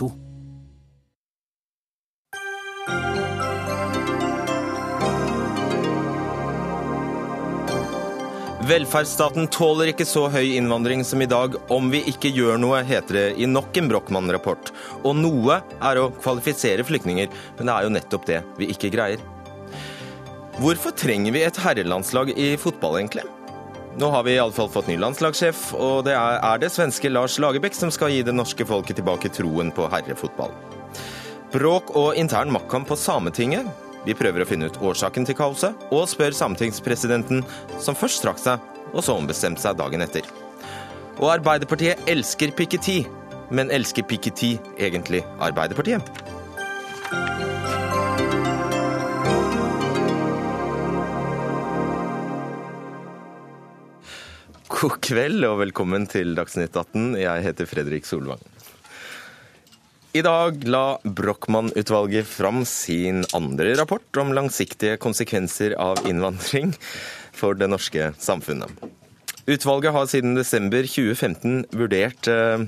To. Velferdsstaten tåler ikke så høy innvandring som i dag om vi ikke gjør noe, heter det i nok en Brochmann-rapport. Og noe er å kvalifisere flyktninger, men det er jo nettopp det vi ikke greier. Hvorfor trenger vi et herrelandslag i fotball, egentlig? Nå har vi iallfall fått ny landslagssjef, og det er, det svenske Lars Lagerbäck som skal gi det norske folket tilbake troen på herrefotball. Bråk og intern maktkamp på Sametinget. Vi prøver å finne ut årsaken til kaoset, og spør sametingspresidenten, som først trakk seg, og så ombestemte seg dagen etter. Og Arbeiderpartiet elsker Piketty, men elsker Piketty egentlig Arbeiderpartiet? God kveld og velkommen til Dagsnytt 18. Jeg heter Fredrik Solvang. I dag la Brochmann-utvalget fram sin andre rapport om langsiktige konsekvenser av innvandring for det norske samfunnet. Utvalget har siden desember 2015 vurdert eh,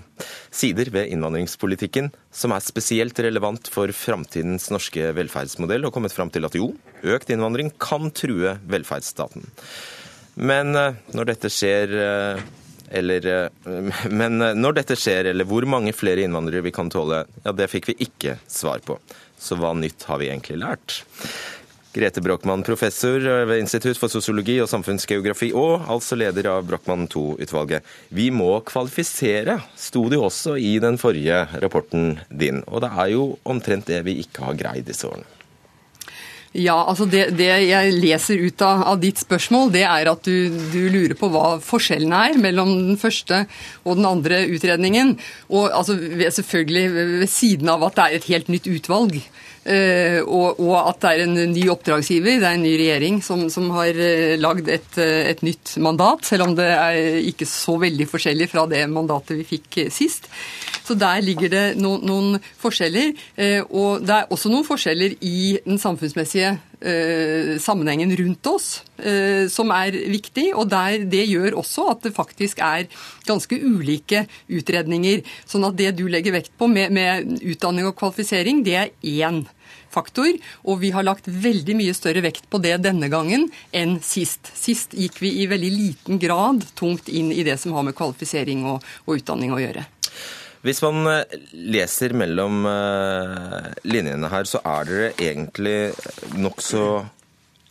sider ved innvandringspolitikken som er spesielt relevant for framtidens norske velferdsmodell, og kommet fram til at jo, økt innvandring kan true velferdsstaten. Men eh, når dette skjer eh, eller eh, Men når dette skjer, eller hvor mange flere innvandrere vi kan tåle, ja, det fikk vi ikke svar på. Så hva nytt har vi egentlig lært? Grete Brochmann, professor ved Institutt for sosiologi og samfunnsgeografi, og altså leder av Brochmann II-utvalget. Vi må kvalifisere, sto det jo også i den forrige rapporten din. Og det er jo omtrent det vi ikke har greid disse årene. Ja, altså det, det, jeg leser ut av, av, ditt spørsmål, det er at du, du, lurer på hva forskjellen er mellom den første og den andre utredningen. Og altså, selvfølgelig ved siden av at det er et helt nytt utvalg. Uh, og, og, at det er en ny oppdragsgiver, det er en ny regjering som, som har uh, lagd et, uh, et, nytt mandat, selv om det er ikke så veldig forskjellig fra det mandatet vi fikk sist. Så der ligger det no, noen forskjeller. og det er også noen forskjeller i den samfunnsmessige sammenhengen rundt oss, som er viktig. Og der, det gjør også at det faktisk er ganske ulike utredninger. Sånn at det du legger vekt på med, med utdanning og kvalifisering, det er én faktor, og vi har lagt veldig mye større vekt på det denne gangen enn sist. Sist gikk vi i veldig liten grad tungt inn i det som har med kvalifisering og, og utdanning å gjøre. Hvis man eh, leser mellom eh, linjene her, så er dere egentlig nokså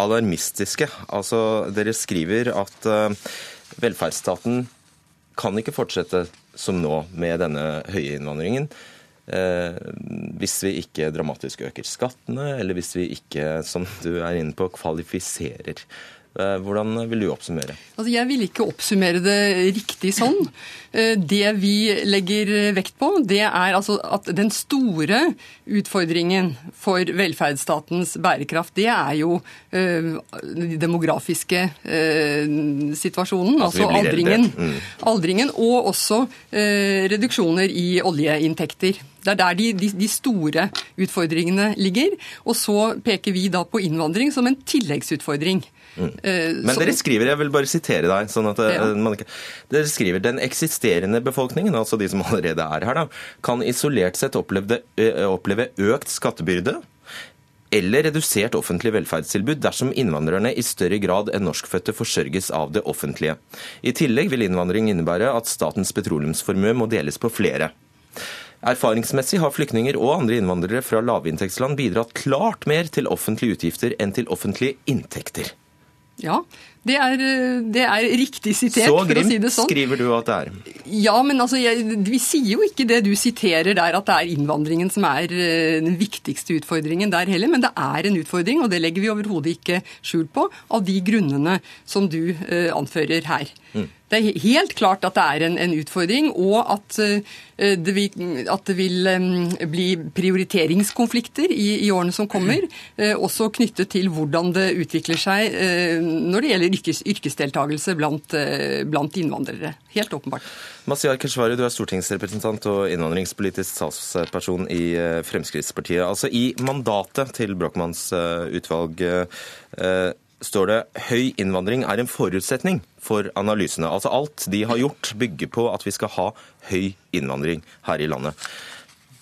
alarmistiske. Altså, dere skriver at eh, velferdsstaten kan ikke fortsette som nå med denne høye innvandringen. Eh, hvis vi ikke dramatisk øker skattene, eller hvis vi ikke, som du er inne på, kvalifiserer. Eh, hvordan vil du oppsummere? Altså, jeg vil ikke oppsummere det riktig sånn. Eh, det vi legger vekt på, det er altså at den store utfordringen for velferdsstatens bærekraft, det er jo den demografiske situasjonen. Altså, altså aldringen, mm. aldringen, og også reduksjoner i oljeinntekter. Det er der de, de, de, store utfordringene ligger. Og så peker vi da på innvandring som en tilleggsutfordring. Mm. Eh, Men dere skriver, jeg vil bare sitere deg, sånn at ja. Eh, man ikke Dere skriver den eksisterende befolkningen, altså de som allerede er her, da, kan isolert sett oppleve, oppleve økt skattebyrde eller redusert offentlig velferdstilbud dersom innvandrerne i større grad enn norskfødte forsørges av det offentlige. I tillegg vil innvandring innebære at statens petroleumsformue må deles på flere. Erfaringsmessig har flyktninger og andre innvandrere fra lavinntektsland bidratt klart mer til offentlige utgifter enn til offentlige inntekter. Ja, det er, det er, riktig sitert, for å si det sånn. Så grimt skriver du at det er. Ja, men altså, jeg, vi sier jo ikke det du siterer der, at det er innvandringen som er eh, den viktigste utfordringen der heller. Men det er en utfordring, og det legger vi overhodet ikke skjul på, av de grunnene som du uh, anfører her. Mm. Det er helt klart at det er en, en utfordring, og at uh, det vil, at det vil um, bli prioriteringskonflikter i, i, årene som kommer. Uh, også knyttet til hvordan det utvikler seg når det gjelder yrkes, yrkesdeltakelse blant, eh, blant, innvandrere. Helt åpenbart. Masiar Keshvari, du er stortingsrepresentant og innvandringspolitisk statsperson i eh, Fremskrittspartiet. Altså I mandatet til Brochmanns eh, utvalg står det høy innvandring er en forutsetning for analysene. Altså Alt de har gjort, bygger på at vi skal ha høy innvandring her i landet.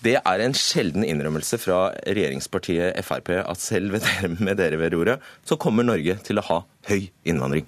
Det er en sjelden innrømmelse fra regjeringspartiet Frp at selv med dere ved roret, så kommer Norge til å ha høy innvandring.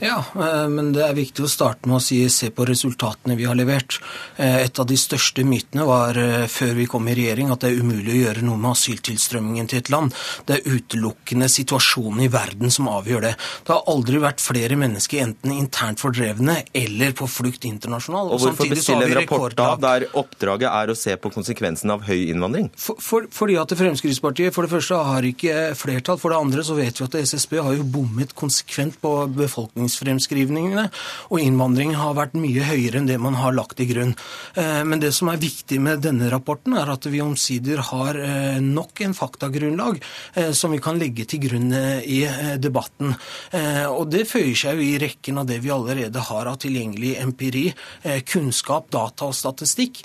Ja, eh, men det er viktig å starte med å si se på resultatene vi har levert. Eh, et av de største mytene var eh, før vi kom i regjering at det er umulig å gjøre noe med asyltilstrømmingen til et land. Det er utelukkende situasjonen i verden som avgjør det. Det har aldri vært flere mennesker enten internt fordrevne eller på flukt internasjonalt. Og hvorfor bestille en rapport da, der oppdraget er å se på konsekvensen av høy innvandring? For, for, fordi at Fremskrittspartiet for det første har ikke flertall. For det andre så vet vi at SSB har jo bommet konsekvent på befolkningen befolkningsfremskrivningene, og innvandring har vært mye høyere enn det man har lagt til grunn. Eh, men det som er viktig med denne rapporten, er at vi omsider har eh, nok en faktagrunnlag eh, som vi kan legge til grunn i debatten. Og det føyer seg jo i rekken av det vi allerede har av tilgjengelig empiri, kunnskap, data og statistikk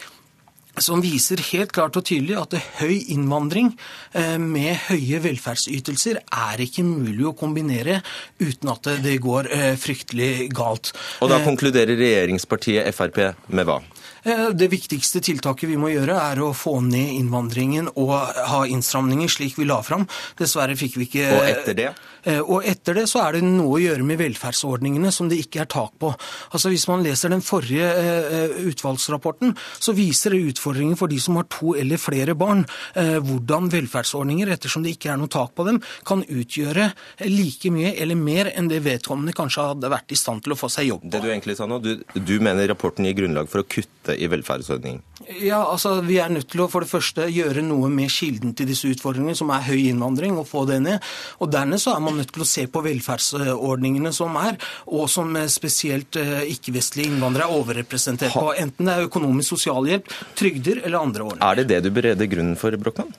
som viser helt klart og tydelig at høy innvandring eh, med høye velferdsytelser er ikke mulig å kombinere uten at det går eh, fryktelig galt. Og da eh, konkluderer regjeringspartiet Frp med hva? Det viktigste tiltaket vi må gjøre, er å få ned innvandringen og ha innstramninger, slik vi la fram. Dessverre fikk vi ikke Og etter det? Eh, og etter det så er det noe å gjøre med velferdsordningene som det ikke er tak på. Altså Hvis man leser den forrige eh, utvalgsrapporten, så viser det utfordringer for de som har to eller flere barn. Eh, hvordan velferdsordninger, ettersom det ikke er noe tak på dem, kan utgjøre like mye eller mer enn det vedkommende kanskje hadde vært i stand til å få seg jobb på. Det du egentlig sa nå, du, du mener rapporten gir grunnlag for å kutte i velferdsordningen? Ja, altså Vi er nødt til å for det første gjøre noe med kilden til disse utfordringene, som er høy innvandring, og få det ned. Og Dernest så er man nødt til å se på velferdsordningene som er, og som spesielt eh, ikke-vestlige innvandrere er overrepresentert på. Enten det er økonomisk sosialhjelp, trygder eller andre ordninger. Er det det du bereder grunnen for, Brochmann?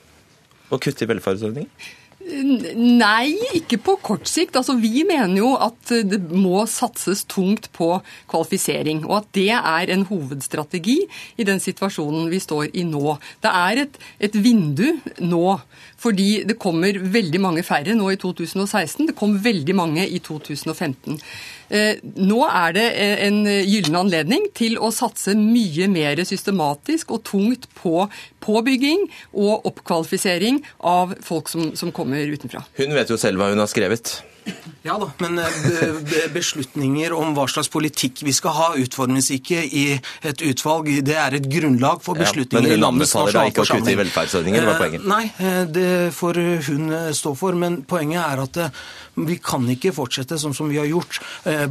Å kutte i velferdsordninger? Nei, ikke på kort sikt. Altså, vi mener jo at det må satses tungt på kvalifisering. Og at det er en hovedstrategi i den situasjonen vi står i nå. Det er et, et vindu nå fordi det kommer veldig mange færre nå i 2016. Det kom veldig mange i 2015. Eh, nå er det eh, en gyllen anledning til å satse mye mer systematisk og tungt på påbygging og oppkvalifisering av folk som, som kommer utenfra. Hun vet jo selv hva hun har skrevet. Ja da, men eh, beslutninger om hva slags politikk vi skal ha, utformes ikke i et utvalg. Det er et grunnlag for beslutninger ja, i landets nasjonalforsamling. Men hun anbefaler deg ikke å kutte i velferdsordninger, var poenget? Nei, eh, det får hun eh, stå for. Men poenget er at vi kan ikke fortsette sånn som vi har gjort,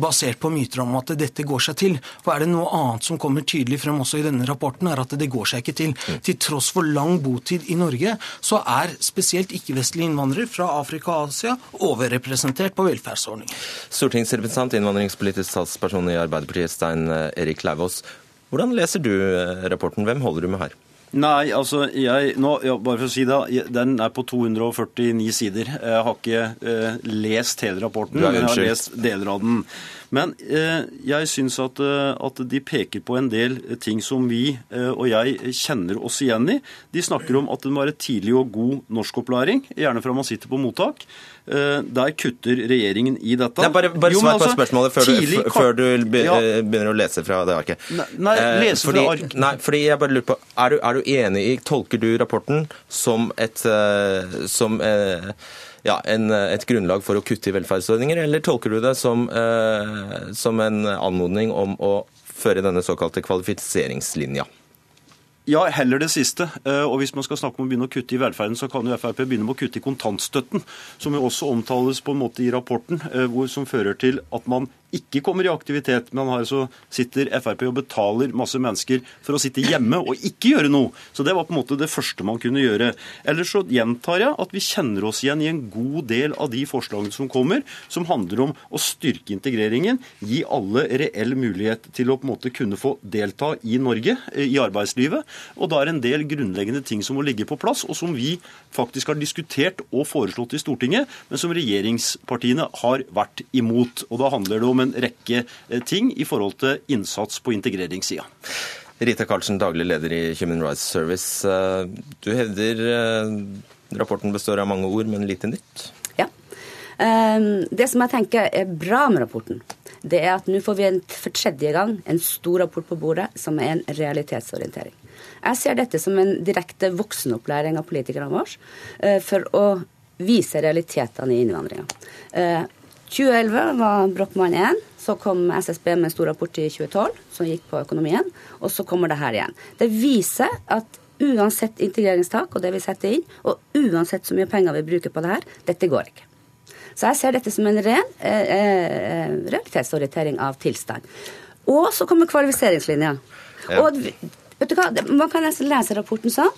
basert på myter om at dette går seg til. For er det noe annet som kommer tydelig frem også i denne rapporten, er at det går seg ikke til. Mm. Til tross for lang botid i Norge, så er spesielt ikke-vestlige innvandrere fra Afrika og Asia overrepresentert basert på velferdsordninger. Stortingsrepresentant, innvandringspolitisk statsperson i Arbeiderpartiet, Stein eh, Erik Lauvås. Hvordan leser du eh, rapporten? Hvem holder du med her? Nei, altså jeg, nå, ja, Bare for å si det, den er på 249 sider. Jeg har ikke eh, lest hele rapporten, men jeg har lest deler av den. Men eh, jeg syns at, eh, at, de peker på en del ting som vi eh, og jeg kjenner oss igjen i. De snakker om at det må være tidlig og god norskopplæring, gjerne fra man sitter på mottak. Eh, der kutter regjeringen i dette. Nei, bare bare jo, svar på altså, spørsmålet før, tidlig, du, før du ja. begynner å lese fra det arket. Nei, nei eh, lese fordi, fra ark. Nei, fordi jeg bare lurer på, er du, er du enig i Tolker du rapporten som et som, ja, en, et grunnlag for å kutte i velferdsordninger, eller tolker du det som, som en anmodning om å føre denne såkalte kvalifiseringslinja? Ja, heller det siste. Eh, og hvis man skal snakke om å begynne å kutte i velferden, så kan jo Frp begynne med å kutte i kontantstøtten, som jo også omtales på en måte i rapporten, eh, som fører til at man ikke kommer i aktivitet, men her så sitter Frp og betaler masse mennesker for å sitte hjemme og ikke gjøre noe. Så det var på en måte det første man kunne gjøre. Ellers så gjentar jeg at vi kjenner oss igjen i en god del av de forslagene som kommer, som handler om å styrke integreringen, gi alle reell mulighet til å på en måte kunne få delta i Norge, eh, i arbeidslivet. Og da er en del grunnleggende ting som må ligge på plass, og som vi faktisk har diskutert og foreslått i Stortinget, men som regjeringspartiene har vært imot. Og da handler det om en rekke eh, ting i forhold til innsats på integreringssida. Rita Karlsen, daglig leder i Human Rights Service. Eh, du hevder eh, rapporten består av mange ord, men lite nytt? Ja. Det som jeg tenker er bra med rapporten, det er at nå får vi en, for tredje gang en stor rapport på bordet som er en realitetsorientering. Jeg ser dette som en direkte voksenopplæring av politikerne våre eh, for å vise realitetene i innvandringa. 2011 var Brochmann 1. Så kom SSB med en stor rapport i 2012 som gikk på økonomien. Og så kommer det her igjen. Det viser at uansett integreringstak og det vi setter inn, og uansett så mye penger vi bruker på det her, dette går ikke. Så jeg ser dette som en ren eh, eh, realitetsorientering av tilstand. Og så kommer kvalifiseringslinja. Ja. Og vet du hva, Man kan nesten lese rapporten sånn.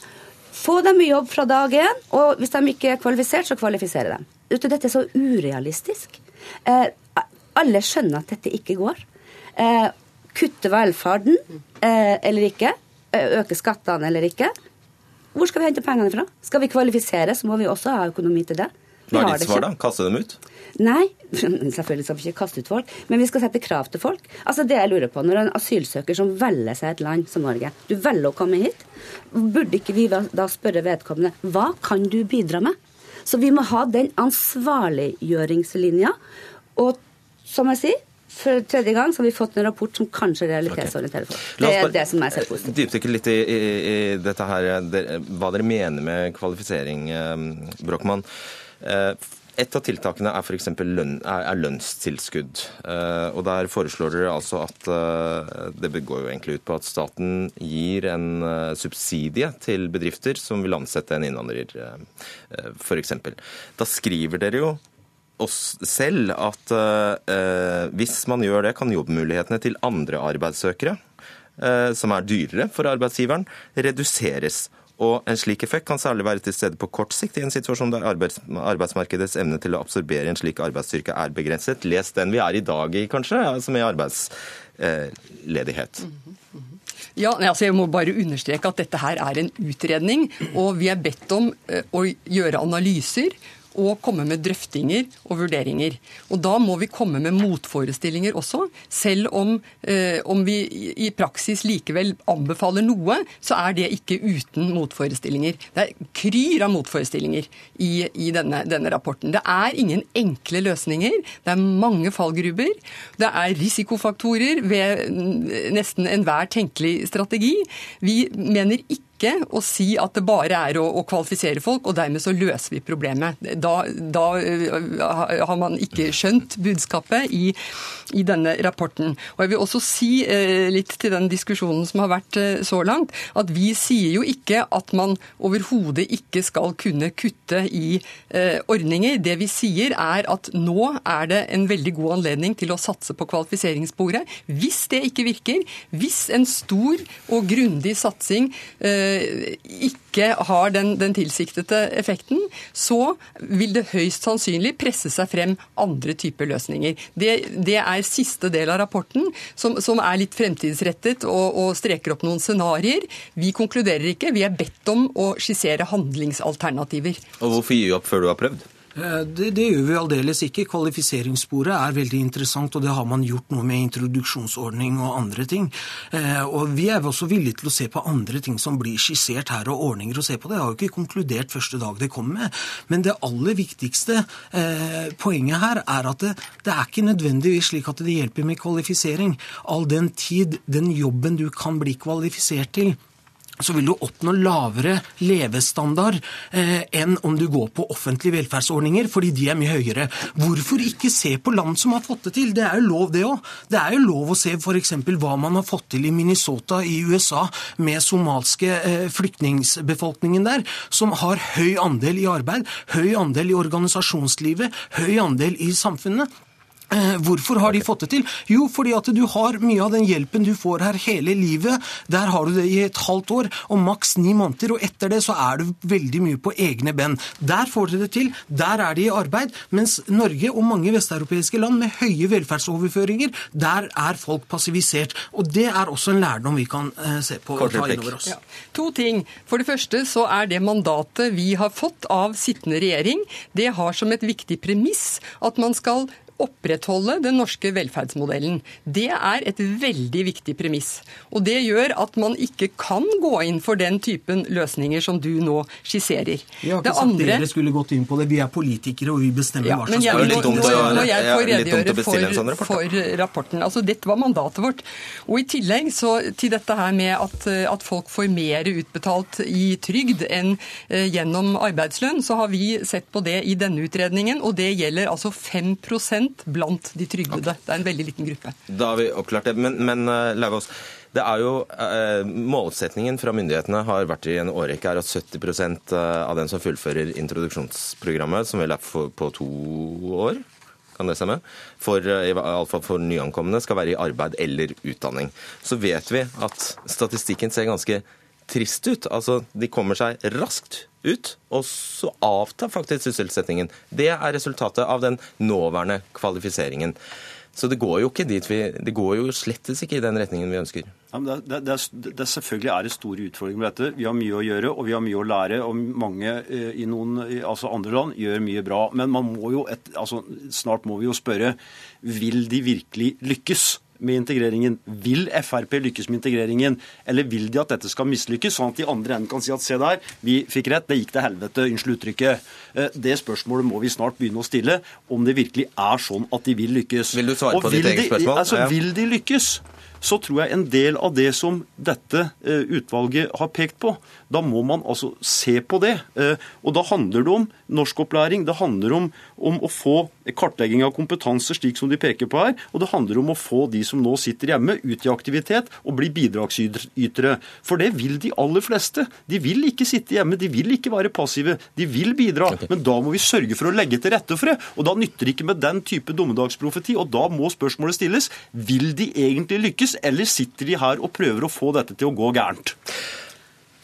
Få dem i jobb fra dag én, og hvis de ikke er kvalifisert, så kvalifiserer dem. Dette er så urealistisk. Eh, alle skjønner at dette ikke går. Eh, kutte velferden eh, eller ikke. Eh, øke skattene eller ikke. Hvor skal vi hente pengene fra? Skal vi kvalifisere, så må vi også ha økonomi til det. Hva er ditt svar, da? Kaste dem ut? Nei, selvfølgelig skal vi ikke kaste ut folk, men vi skal sette krav til folk. Altså det jeg lurer på, Når en asylsøker som velger seg et land som Norge, du velger å komme hit, burde ikke vi da spørre vedkommende hva kan du bidra med? Så vi må ha den ansvarliggjøringslinja. Og som jeg sier, for tredje gang så har vi fått en rapport som kanskje realitetsorienterer folk. Det er det som jeg ser positivt. Dypdykke litt i, i, i, dette her, hva dere mener med kvalifisering, eh, Brochmann. Eh, et av tiltakene er f.eks. Lønn, lønnstilskudd. Eh, og Der foreslår dere altså at det går jo egentlig ut på at staten gir en subsidie til bedrifter som vil ansette en innvandrer, f.eks. Da skriver dere jo oss selv at hvis man gjør det, kan jobbmulighetene til andre arbeidssøkere, som er dyrere for arbeidsgiveren, reduseres. Og En slik effekt kan særlig være til stede på kort sikt i en situasjon der arbeids arbeidsmarkedets evne til å absorbere en slik arbeidsstyrke er begrenset. Les den vi er i dag i, kanskje, altså med arbeidsledighet. Uh, ja, altså Jeg må bare understreke at dette her er en utredning, og vi er bedt om å gjøre analyser og komme med drøftinger og vurderinger. Og Da må vi komme med motforestillinger også. Selv om, eh, om vi i praksis likevel anbefaler noe, så er det ikke uten motforestillinger. Det er kryr av motforestillinger i, i denne, denne, rapporten. Det er ingen enkle løsninger. Det er mange fallgruber. Det er risikofaktorer ved nesten enhver tenkelig strategi. Vi mener ikke ikke å si at det bare er å, å, kvalifisere folk, og dermed så løser vi problemet. Da, da uh, har man ikke skjønt budskapet i, i, denne rapporten. Og Jeg vil også si uh, litt til den diskusjonen som har vært uh, så langt, at vi sier jo ikke at man overhodet ikke skal kunne kutte i ordninger. Det vi sier er at nå er det en veldig god anledning til å satse på kvalifiseringssporet. Hvis det ikke virker, hvis en stor og grundig satsing eh, ikke har den, den, tilsiktede effekten, så vil det høyst sannsynlig presse seg frem andre typer løsninger. Det, det er siste del av rapporten, som, som er litt fremtidsrettet og, og, streker opp noen scenarioer. Vi konkluderer ikke, vi er bedt om å skissere handlingsalternativer. Og Hvorfor gi opp før du har prøvd? Eh, det, det, gjør vi aldeles ikke. Kvalifiseringssporet er veldig interessant, og det har man gjort noe med introduksjonsordning og andre ting. Eh, og Vi er også villige til å se på andre ting som blir skissert her, og ordninger å se på det. Har jo ikke konkludert første dag det kommer med. Men det aller viktigste eh, poenget her er at det, det er ikke nødvendigvis slik at det hjelper med kvalifisering. All den tid, den jobben du kan bli kvalifisert til, så vil du oppnå lavere levestandard eh, enn om du går på offentlige velferdsordninger, fordi de er mye høyere. Hvorfor ikke se på land som har fått det til? Det er jo lov, det òg. Det er jo lov å se f.eks. hva man har fått til i Minnesota i USA med somalske eh, flyktningbefolkningen der, som har høy andel i arbeid, høy andel i organisasjonslivet, høy andel i samfunnet. Eh, hvorfor har de fått det til? Jo, fordi at du har mye av den hjelpen du får her hele livet. Der har du det i et halvt år og maks ni måneder, og etter det så er du veldig mye på egne ben. Der får dere det til, der er de i arbeid. Mens Norge og mange vesteuropeiske land med høye velferdsoverføringer, der er folk passivisert. Og det er også en lærdom vi kan eh, se på og ta innover oss. Ja. To ting. For det første så er det mandatet vi har fått av sittende regjering, det har som et viktig premiss at man skal opprettholde den norske velferdsmodellen. Det er et veldig viktig premiss. Og det gjør at man ikke kan gå inn for den typen løsninger som du nå skisserer. Vi har ikke Det sagt andre- dere skulle gått inn på det. Vi er politikere, og vi bestemmer ja, hva som skal gjøres. Det er nå, nå, å- når jeg får redegjøre for, sånn rapport, for rapporten altså Dette var mandatet vårt. Og i tillegg så til dette her med at, at folk får mer utbetalt i trygd enn eh, gjennom arbeidslønn, så har vi sett på det i denne utredningen, og det gjelder altså 5 blant de trygdede. Det er en veldig liten gruppe. Da har vi oppklart det. Men, men eh, Lauvås, det er jo, eh, målsetningen fra myndighetene har vært i en årrekke er at 70% av den som fullfører introduksjonsprogrammet, som vel er på to år, kan det stemme? For, eh, fall for nyankomne skal være i arbeid eller utdanning. Så vet vi at statistikken ser ganske trist ut. Altså, de kommer seg raskt ut, og så avtar faktisk sysselsettingen. Det er resultatet av den nåværende kvalifiseringen. Så det går jo ikke dit vi Det går jo slettes ikke i den retningen vi ønsker. Ja, det, det, det, det selvfølgelig er det store utfordringer med dette. Vi har mye å gjøre, og vi har mye å lære. og Mange eh, i noen altså andre land gjør mye bra. Men man må jo et, altså, snart må vi jo spørre vil de virkelig lykkes med integreringen. Vil Frp lykkes med integreringen, eller vil de at dette skal mislykkes, sånn at de andre enden kan si at se der, vi fikk rett, det gikk til helvete, unnskyld uttrykket. Eh, Det spørsmålet må vi snart begynne å stille, om det virkelig er sånn at de vil lykkes. Vil du svare på ditt eget spørsmål? Altså, vil de lykkes? så tror jeg en del av det som dette eh, utvalget har pekt på, da må man altså se på det. Eh, og da handler det om norskopplæring, det handler om, om å få kartlegging av kompetanse, slik som de peker på her, og det handler om å få de som nå sitter hjemme, ut i aktivitet og bli bidragsytere. For det vil de aller fleste. De vil ikke sitte hjemme, de vil ikke være passive, de vil bidra. Men da må vi sørge for å legge til rette for det. Og da nytter det ikke med den type dommedagsprofeti, og da må spørsmålet stilles vil de egentlig lykkes, eller sitter de her og prøver å få dette til å gå gærent?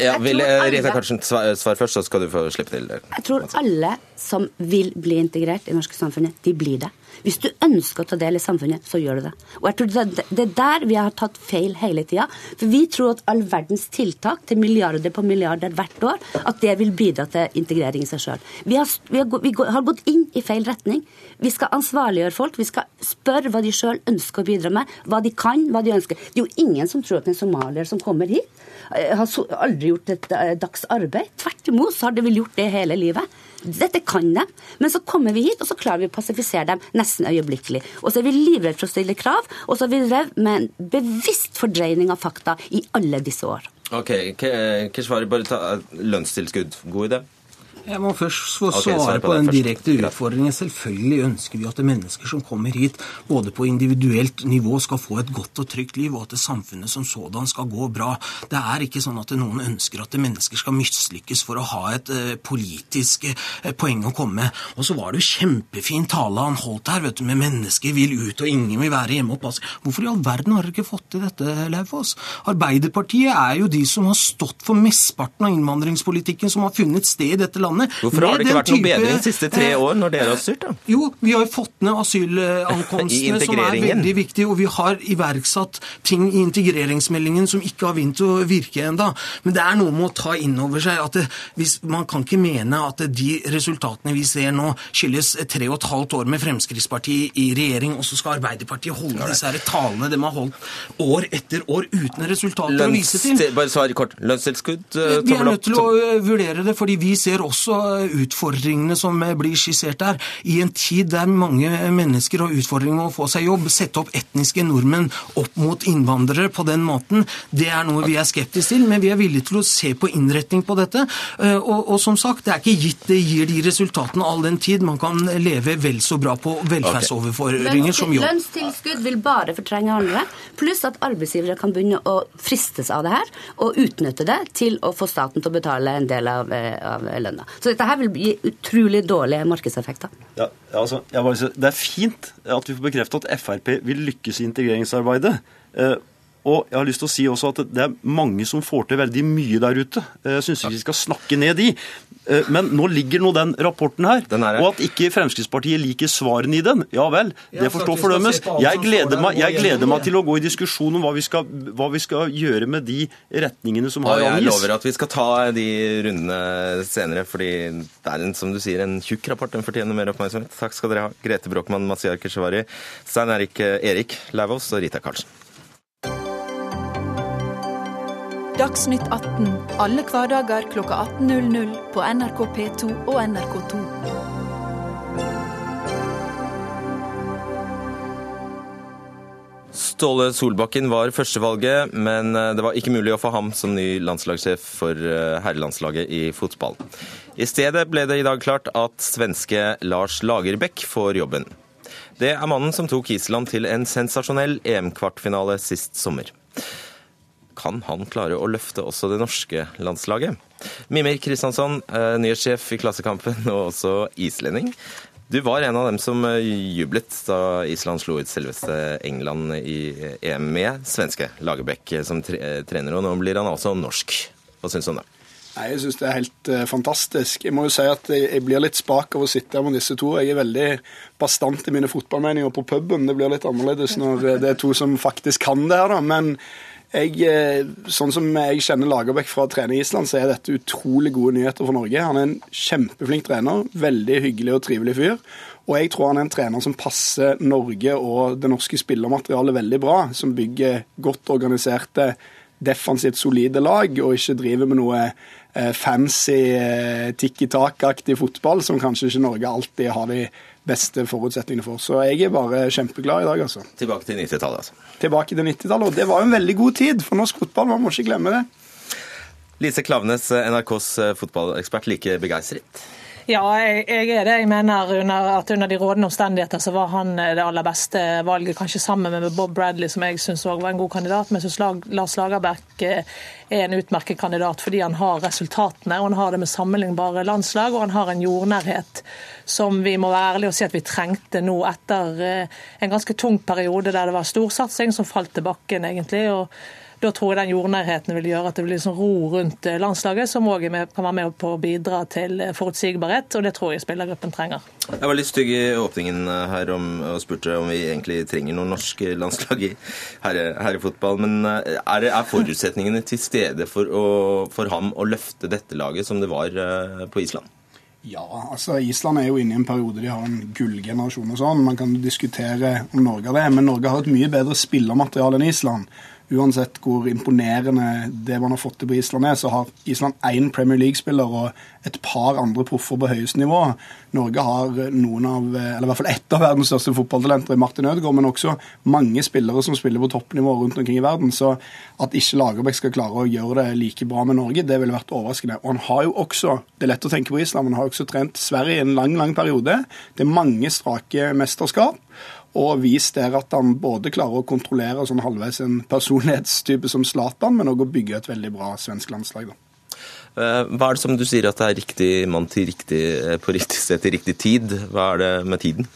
Ja, vil Rita Karlsen svare først, så skal du få slippe til. Jeg tror alle som vil bli integrert i det norske samfunnet, de blir det. Hvis du ønsker å ta del i samfunnet, så gjør du det. Og jeg tror det, er der vi har tatt feil hele tida. For vi tror at all verdens tiltak til milliarder på milliarder hvert år, at det vil bidra til integrering i seg sjøl. Vi, har, vi, vi har gått inn i feil retning. Vi skal ansvarliggjøre folk. Vi skal spørre hva de sjøl ønsker å bidra med, hva de kan, hva de ønsker. Det er jo ingen som tror at en somalier som kommer hit, eh, har aldri gjort et eh, dags arbeid. Tvert imot så har de vel gjort det hele livet. Dette kan de. Men så kommer vi hit, og så klarer vi å pasifisere dem nesten øyeblikkelig. Og så er vi livredde for å stille krav, og så har vi drevet med en bevisst fordreining av fakta i alle disse år. Ok, Ke- Keshvari, bare ta lønnstilskudd. God idé? Jeg må først få svare svar på på den direkte utfordringen. Selvfølgelig ønsker vi at mennesker som kommer hit, både på individuelt nivå, skal få et godt og trygt liv, og at samfunnet som sådan skal gå bra. Det er ikke sånn at noen ønsker at mennesker skal mislykkes for å ha et eh, politisk eh, poeng å komme med. Og så var det jo kjempefin tale han holdt her, vet du, med mennesker vil ut og ingen vil være hjemme og passe. Hvorfor i all verden har dere ikke fått til dette, Laufoss? Arbeiderpartiet er jo de som har stått for mesteparten av innvandringspolitikken som har funnet sted i dette landet. Hvorfor har det ikke vært noe bedring de siste tre eh, år når dere har styrt? da? jo, vi har fått ned asylankomstene, som er veldig viktig, og vi har iverksatt ting i integreringsmeldingen som ikke har begynt å virke enda. Men det er noe med å ta inn over seg at det, hvis, man kan ikke mene at de resultatene vi ser nå, skyldes tre og et halvt år med Fremskrittspartiet i regjering, og så skal Arbeiderpartiet holde disse her talene de har holdt år etter år uten resultater å vise til. Bare svar kort. Lønnstilskudd? eh, Vi er nødt til å vurdere det, fordi vi ser også ø, utfordringene som blir skissert der. I en tid der mange mennesker har utfordringer med å få seg jobb, sette opp etniske nordmenn opp mot innvandrere på den måten, det er noe vi er skeptiske til, men vi er villige til å se på innretning på dette. Og, og som sagt, det er ikke gitt det gir de resultatene all den tid man kan leve vel så bra på velferdsoverføringer som jobb. Lønnstilskudd vil bare fortrenge andre, pluss at arbeidsgivere kan begynne å fristes av det her og utnytte det til å få staten til å betale en del av, eh, av lønna. Så dette her vil gi utrolig dårlige markedseffekter. Ja, altså, det er fint at vi får bekreftet at Frp vil lykkes i integreringsarbeidet. Eh, Og jeg har lyst til å si også at det er mange som får til veldig mye der ute. Jeg syns ikke vi skal snakke ned de. Eh, men nå ligger nå den rapporten her, Den her. og at ikke Fremskrittspartiet liker svarene i den, ja vel, det får stå for. Jeg gleder, meg, jeg gleder meg til å gå i diskusjon om hva vi skal, hva vi skal gjøre med de retningene som har angis. jeg lover at vi skal ta de rundene senere, fordi det er en, som du sier, en tjukk rapport. Den fortjener mer oppmerksomhet. Takk skal dere ha. Grete Brochmann, Masiar Keshvari, Stein Erik eh, Erik Lauvås og Rita Karlsen. Dagsnytt 18 alle hverdager kl 18.00 på NRK P2 og NRK2. Ståle Solbakken var førstevalget, men eh, det var ikke mulig å få ham som ny landslagssjef for eh, herrelandslaget i fotball. I stedet ble det i dag klart at svenske Lars Lagerbäck får jobben. Det er mannen som tok Island til en sensasjonell EM-kvartfinale sist sommer. Kan han klare å løfte også det norske landslaget? Mimir Kristiansson, eh, nyhetssjef i Klassekampen og også islending. Du var en av dem som eh, jublet da Island slo ut selveste England i EM med svenske Lagerbäck som trener, og nå blir han altså norsk. Hva syns du om det? Nei, Jeg syns det er helt uh, fantastisk. Jeg må jo si at jeg, jeg blir litt spak av å sitte her med disse to. Jeg er veldig bastant i mine fotballmeninger på puben. Det blir litt annerledes når eh, det er to som faktisk kan det her, da. Men jeg, eh, sånn som jeg kjenner Lagerbäck fra å trene i Island, så er dette utrolig gode nyheter for Norge. Han er en kjempeflink trener. Veldig hyggelig og trivelig fyr. Og jeg tror han er en trener som passer Norge og det norske spillermaterialet veldig bra. Som bygger godt organiserte defensivt solide lag, og ikke driver med noe eh, fancy eh, tikki tak-aktig fotball, som kanskje ikke Norge alltid har de beste forutsetningene for. Så jeg er bare kjempeglad i dag, altså. Tilbake til 90-tallet, altså. Tilbake til 90-tallet, og det var jo en veldig god tid for norsk fotball, man må ikke glemme det. Lise Klavenes, NRKs fotballekspert, like begeistret? Ja, jeg, jeg er det. Jeg mener under, at under de rådende omstendigheter så var han det aller beste valget, kanskje sammen med Bob Bradley, som jeg syns var en god kandidat. Men så slag, Lars Lagerbäck er en utmerket kandidat fordi han har resultatene, og han har det med sammenlignbare landslag, og han har en jordnærhet som vi må være ærlige og si at vi trengte nå etter en ganske tung periode der det var storsatsing som falt til bakken, egentlig. og da tror jeg den jordnærheten vil gjøre at det blir liksom ro rundt landslaget, som òg kan være med på å bidra til forutsigbarhet, og det tror jeg spillergruppen trenger. Jeg var litt stygg i åpningen her om, og spurte om vi egentlig trenger noe norsk landslag i herrefotball. Men er, er forutsetningene til stede for, å, for ham å løfte dette laget som det var på Island? Ja, altså Island er jo inne i en periode de har en gullgenerasjon og sånn. Man kan diskutere om Norge har det, men Norge har et mye bedre spillermateriale enn Island uansett hvor imponerende det man har fått til på Island er, så har Island én Premier League-spiller og et par andre proffer på høyeste nivå. Norge har noen av, eller i hvert fall ett av verdens største fotballtalenter i Martin Ødegaard, men også mange spillere som spiller på toppnivå rundt omkring i verden. Så at ikke Lagerbäck skal klare å gjøre det like bra med Norge, det ville vært overraskende. Og han har jo også, det er lett å tenke på Island, men han har også trent Sverige i en lang, lang periode. Det er mange strake mesterskap og vist der at han både klarer å kontrollere sånn halvveis en personlighetstype som Zlatan, men òg å bygge et veldig bra svensk landslag. da. Hva er det som du sier at det er riktig mann til riktig, på riktig sted til riktig tid? Hva er det med tiden?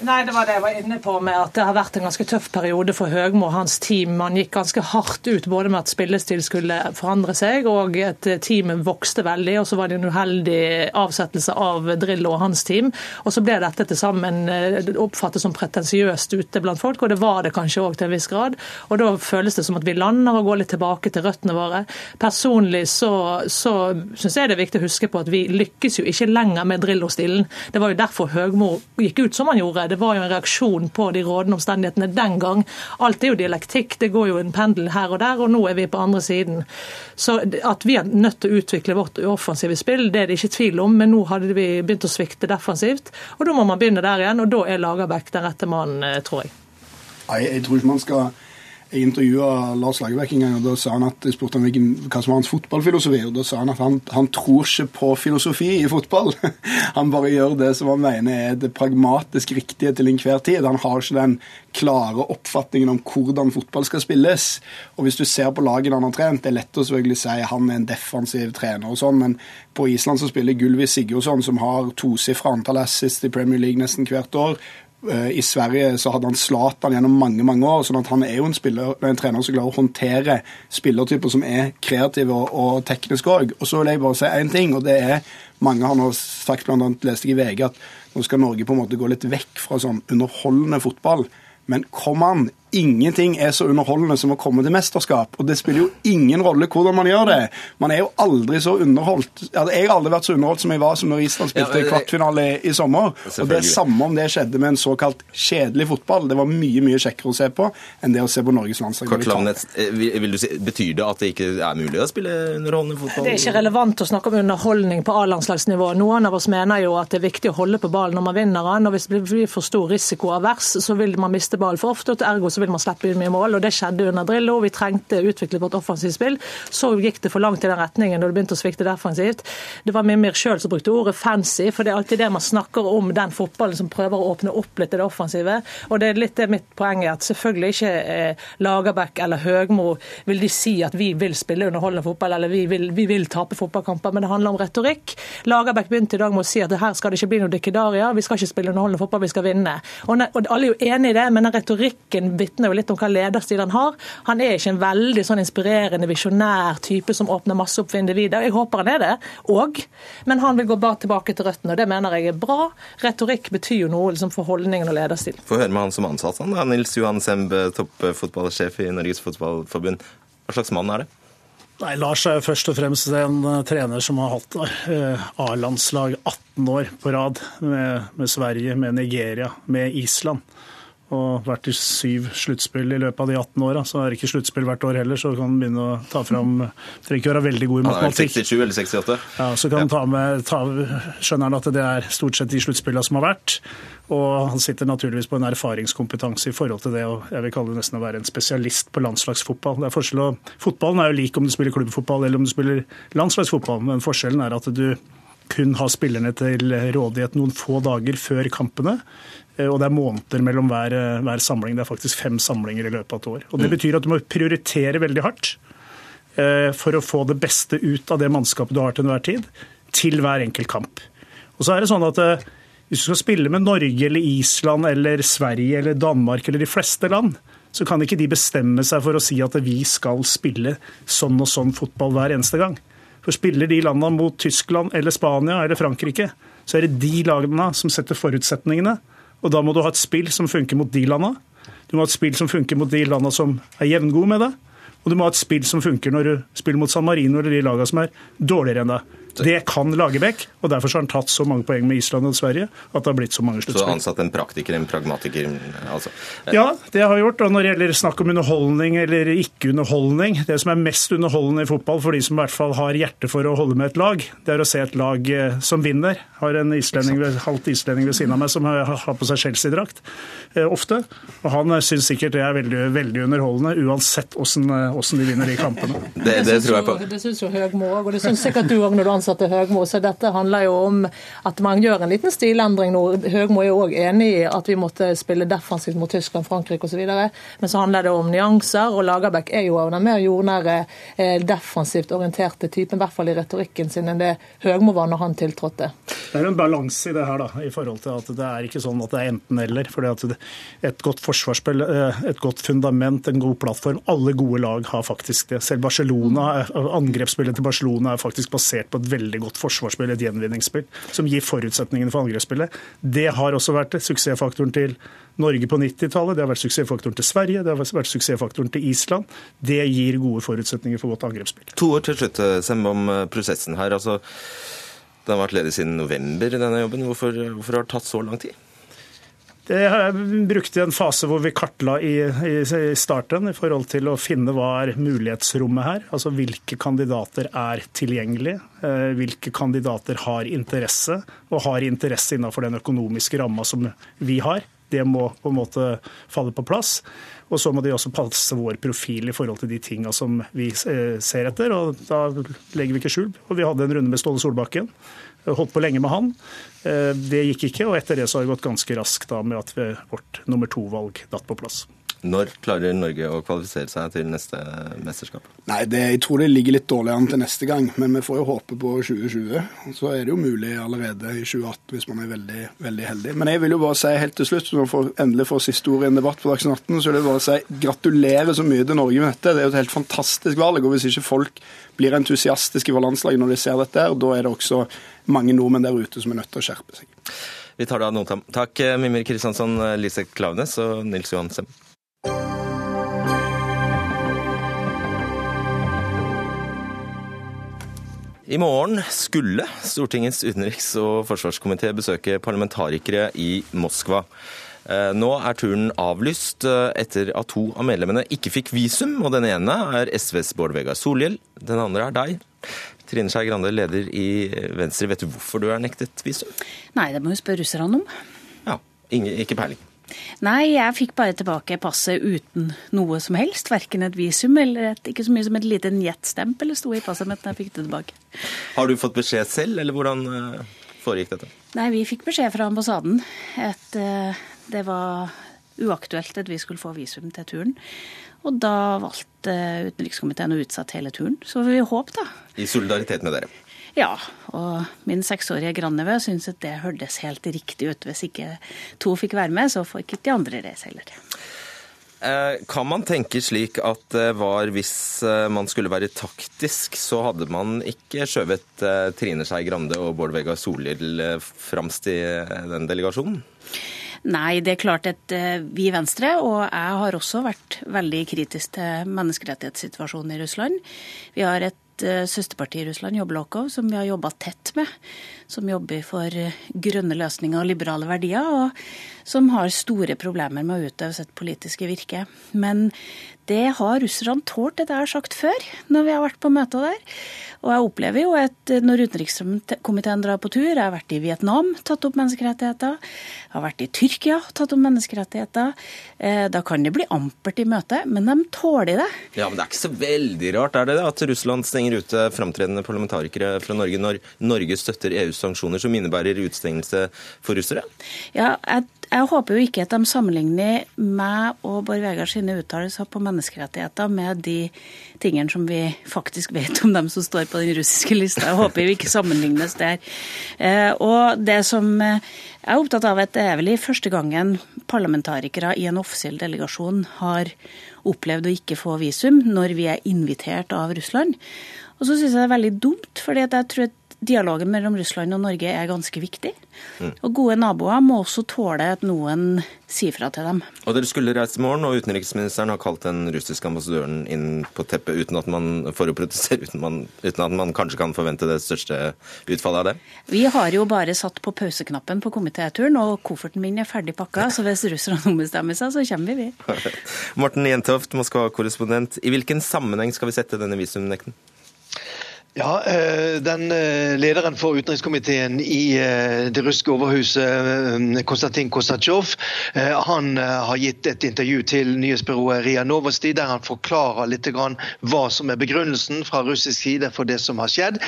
Nei, Det var det jeg var inne på med at det har vært en ganske tøff periode for Høgmo og hans team. Man gikk ganske hardt ut både med at spillestil skulle forandre seg, og at teamet vokste veldig. og Så var det en uheldig avsettelse av Drillo og hans team. Og så ble dette til sammen oppfattet som pretensiøst ute blant folk, og det var det kanskje òg til en viss grad. Og da føles det som at vi lander og går litt tilbake til røttene våre. Personlig så, så syns jeg det er viktig å huske på at vi lykkes jo ikke lenger med Drillo-stilen. Det var jo derfor Høgmo gikk ut som han gjorde. Det var jo en reaksjon på de rådende omstendighetene den gang. Alt er jo dialektikk, det går jo en pendel her og der, og nå er vi på andre siden. Så at vi er nødt til å utvikle vårt offensive spill, det er det ikke tvil om, men nå hadde vi begynt å svikte defensivt. Og da må man begynne der igjen, og da er Lagerbäck den rette mannen, tror jeg. Nei, jeg tror ikke man skal jeg intervjua Lars Lagerbäck en gang, og da sa han at jeg spurte han hva som var hans fotballfilosofi. og Da sa han at han, han tror ikke på filosofi i fotball. Han bare gjør det som han mener er det pragmatisk riktige til enhver tid. Han har ikke den klare oppfatningen om hvordan fotball skal spilles. Og Hvis du ser på lagene han har trent, det er lett å selvfølgelig si han er en defensiv trener, og sånn, men på Island så spiller Gulvi Sigurdsson, som har tosifra antall assist i Premier League nesten hvert år I Sverige så hadde han Zlatan gjennom mange mange år. sånn at han er jo en, spiller, en trener som klarer å håndtere spillertyper som er kreative og, og tekniske òg. Og så vil jeg bare si én ting, og det er mange har nå sagt, bl.a. leste jeg i VG, at nå skal Norge på en måte gå litt vekk fra sånn underholdende fotball. Men kom an, ingenting er så underholdende som å komme til mesterskap. Og det spiller jo ingen rolle hvordan man gjør det. Man er jo aldri så underholdt. Altså, jeg har aldri vært så underholdt som jeg var som når Island spilte ja, kvartfinale i, sommer. Og det er samme om det skjedde med en såkalt kjedelig fotball. Det var mye mye kjekkere å se på enn det å se på Norges landslag. Eh, vil du si, betyr det at det ikke er mulig å spille underholdende fotball? Det er ikke relevant å snakke om underholdning på A-landslagsnivå. Noen av oss mener jo at det er viktig å holde på ballen når man vinner den. Og hvis det blir for stor risiko av vers, så vil man miste ballen for ofte. og ergo så vil man slippe inn mye mål. og Det skjedde under Drillo. Vi trengte å utvikle vårt offensivt spill. Så gikk det for langt i den retningen og det begynte å svikte defensivt. Det var Mimir sjøl som brukte ordet fancy, for det er alltid det man snakker om den fotballen som prøver å åpne opp litt i det offensive. Og det er litt det mitt poeng er at selvfølgelig ikke eh, Lagerbäck eller Høgmo vil de si at vi vil spille underholdende fotball eller vi vil, vi vil tape fotballkamper, men det handler om retorikk. Lagerbäck begynte i dag med å si at her skal det ikke bli noe dikkedaria, vi skal ikke spille underholdende fotball, vi skal vinne. Og, alle er jo enig i det, men den retorikken vitner jo litt om hva lederstil han har. Han er ikke en veldig sånn inspirerende, visjonær type som åpner masse opp for individer. Jeg håper han er det òg, men han vil gå bare tilbake til røttene, og det mener jeg er bra. Retorikk betyr jo noe liksom, for holdningen og lederstil. Få høre med han som ansatt, han da. Nils Johan Sembe, toppfotballsjef i Norges Fotballforbund. Hva slags mann er det? Nei, Lars er jo først og fremst en uh, trener som har hatt uh, A-landslag 18 år på rad med, med Sverige, med Nigeria, med Island og vært i syv sluttspill i løpet av de 18 åra. Så er det ikke sluttspill hvert år heller, så kan han begynne å ta fram Trenger ikke være veldig god i matematikk. Han er 67 eller 68? Ja, så kan han ta med, ta, skjønner han at det er stort sett de sluttspillene som har vært. Og han sitter naturligvis på en erfaringskompetanse i forhold til det og jeg vil kalle det nesten å være en spesialist på landslagsfotball. Det er forskjell og Fotballen er jo lik om du spiller klubbfotball eller om du spiller landslagsfotball, men forskjellen er at du kun har spillerne til rådighet noen få dager før kampene. Eh, og det er måneder mellom hver, eh, hver, samling. Det er faktisk fem samlinger i løpet av et år. Og Det mm. betyr at du må prioritere veldig hardt eh, for å få det beste ut av det mannskapet du har til enhver tid, til hver enkelt kamp. Og så er det sånn at Hvis du skal spille med Norge eller Island eller Sverige eller Danmark eller de fleste land, så kan ikke de bestemme seg for å si at vi skal spille sånn og sånn fotball hver eneste gang. For spiller de landene mot Tyskland eller Spania eller Frankrike, så er det de lagene som setter forutsetningene og Da må du ha et spill som funker mot de landa. Du må ha et spill som funker mot de landa som er jevngode med det. Og du må ha et spill som funker når du spiller mot San Marino eller de lagene som er dårligere enn deg. Det kan Lagerbäck, og derfor har han tatt så mange poeng med Island og Sverige at det har blitt så mange sluttspill. Så ansatt en praktiker, en pragmatiker? Altså. Ja, det har jeg gjort. Og når det gjelder snakk om underholdning eller ikke underholdning Det som er mest underholdende i fotball for de som i hvert fall har hjerte for å holde med et lag, det er å se et lag eh, som vinner. Har en islending, halvt islending ved siden av meg som har på seg Chelsea-drakt eh, ofte. Og han eh, syns sikkert det er veldig, veldig underholdende, uansett hvordan, de vinner de kampene. Det, det, det tror jeg på. Det syns jo Høgmo òg, og det syns sikkert du òg når du ansatte ansatte Høgmo. Så dette handler jo om at man gjør en liten stilendring nå. Høgmo er jo òg enig i at vi måtte spille defensivt mot Tyskland, Frankrike osv. Men så handler det om nyanser, og Lagerbäck er jo av den mer jordnære, eh, defensivt orienterte typen, i hvert fall i retorikken sin, enn det Høgmo var når han tiltrådte. Det er en balanse i det her, da, i forhold til at det er ikke sånn at det er enten-eller. fordi at Et godt forsvarsspill, eh, et godt fundament, en god plattform. Alle gode lag har faktisk det. Selv Barcelona, Angrepsspillet til Barcelona er faktisk basert på et veldig godt forsvarsspill, et gjenvinningsspill, som gir forutsetningene for angrepsspillet. Det har også vært suksessfaktoren til Norge på 90-tallet, det har vært suksessfaktoren til Sverige, det har vært suksessfaktoren til Island. Det gir gode forutsetninger for godt angrepsspill. To år til slutt, Sem, om eh, prosessen her. Altså, det har vært ledig siden november, denne jobben. Hvorfor, hvorfor har det tatt så lang tid? Det brukte en fase hvor vi kartla i, i, starten i forhold til å finne hva er mulighetsrommet her. Altså hvilke kandidater er tilgjengelige, eh, hvilke kandidater har interesse, og har interesse innenfor den økonomiske ramma som vi har. Det må på en måte falle på plass. Og så må de også passe vår profil i forhold til de tinga som vi eh, ser etter. Og da legger vi ikke skjul. Og vi hadde en runde med Ståle Solbakken holdt på lenge med han. Eh, det gikk ikke, og etter det så har det gått ganske raskt da med at vårt nummer to-valg datt på plass. Når klarer Norge å kvalifisere seg til neste mesterskap? Nei, det, Jeg tror det ligger litt dårlig an til neste gang, men vi får jo håpe på 2020. Så er det jo mulig allerede i 2018 hvis man er veldig, veldig heldig. Men jeg vil jo bare si helt til slutt, når vi endelig får siste ord i en debatt på Dagsnytt 18, så vil jeg bare si gratulerer så mye til Norge med dette. Det er jo et helt fantastisk valg. og Hvis ikke folk blir entusiastiske for landslaget når de ser dette, da er det også mange nordmenn der ute som er nødt til å skjerpe seg. Vi tar det ad notam. Takk Mimir Kristiansson, Lise Klaveness og Nils Johan I morgen skulle Stortingets utenriks- og forsvarskomité besøke parlamentarikere i Moskva. Eh, nå er turen avlyst eh, etter at to av medlemmene ikke fikk visum. og Den ene er SVs Bård Vegar Solhjell, den andre er deg. Trine Skei Grande, leder i Venstre, vet du hvorfor du er nektet visum? Nei, det må jo spørre russerne om. Ja, Ikke peiling. Nei, jeg fikk bare tilbake passet uten noe som helst. Verken et visum eller et, ikke så mye som et lite njettstempel sto i passet mitt da jeg fikk det tilbake. Har du fått beskjed selv, eller hvordan eh, foregikk dette? Nei, vi fikk beskjed fra ambassaden at uh, det var uaktuelt at vi skulle få visum til turen. Og da valgte utenrikskomiteen å utsette hele turen. Så vi håp, da. I solidaritet med dere? Ja, og min seksårige grandnevø syns at det hørtes helt riktig ut. Hvis ikke to fikk være med, så får ikke de andre reise heller. Eh, kan man tenke slik at det var hvis eh, man skulle være taktisk, så hadde man ikke skjøvet eh, Trine Skei Grande og Bård Vegar Solhjell framst i den delegasjonen? Nei, det er klart at vi i Venstre, og jeg har også vært veldig kritisk til menneskerettighetssituasjonen i Russland. Vi har et Eh, søsterparti i Russland, Jobblokov, som vi har jobba tett med. Som jobber for eh, grønne løsninger og liberale verdier, og som har store problemer med å utøve sitt politiske virke. Men det har russerne tålt, det jeg har sagt før, når vi har vært på møter der. Og jeg opplever jo at når utenrikskomiteen drar på tur Jeg har vært i Vietnam, tatt opp menneskerettigheter. Jeg har vært i Tyrkia, tatt opp menneskerettigheter. Eh, da kan det bli ampert i møtet, men de tåler det. Ja, Men det er ikke så veldig rart, er det det? At Russland stenger ute framtredende parlamentarikere fra Norge når Norge støtter EUs sanksjoner, som innebærer utstengelse for russere? Ja, jeg jeg håper jo ikke at de sammenligner meg og Bård Vegar sine uttalelser på menneskerettigheter med de tingene som vi faktisk vet om dem som står på den russiske lista. Jeg håper jo ikke sammenlignes der. Eh, og det som jeg er opptatt av, at det er vel i første gangen parlamentarikere i en offisiell delegasjon har opplevd å ikke få visum når vi er invitert av Russland. Og så syns jeg det er veldig dumt, fordi jeg tror at dialogen mellom Russland og Norge er ganske viktig. Mm. Og gode naboer må også tåle at noen sier fra til dem. Og Dere skulle reise i morgen, og utenriksministeren har kalt den russiske ambassadøren inn på teppet uten at man, for å protestere, uten, man, uten at man kanskje kan forvente det største utfallet av det? Vi har jo bare satt på pauseknappen på komitéturen, og kofferten min er ferdig pakka, så hvis russerne ombestemmer seg, så kommer vi, vi. Morten Jentoft, Moskva-korrespondent. I hvilken sammenheng skal vi sette denne visumnekten? Ja, eh, den eh, Lederen for utenrikskomiteen i eh, det russiske overhuset, Konstantin Kostatsjov, han har gitt et intervju til nyhetsbyrået Ria Novosti, der han forklarer litt hva som er begrunnelsen fra russisk side for det som har skjedd.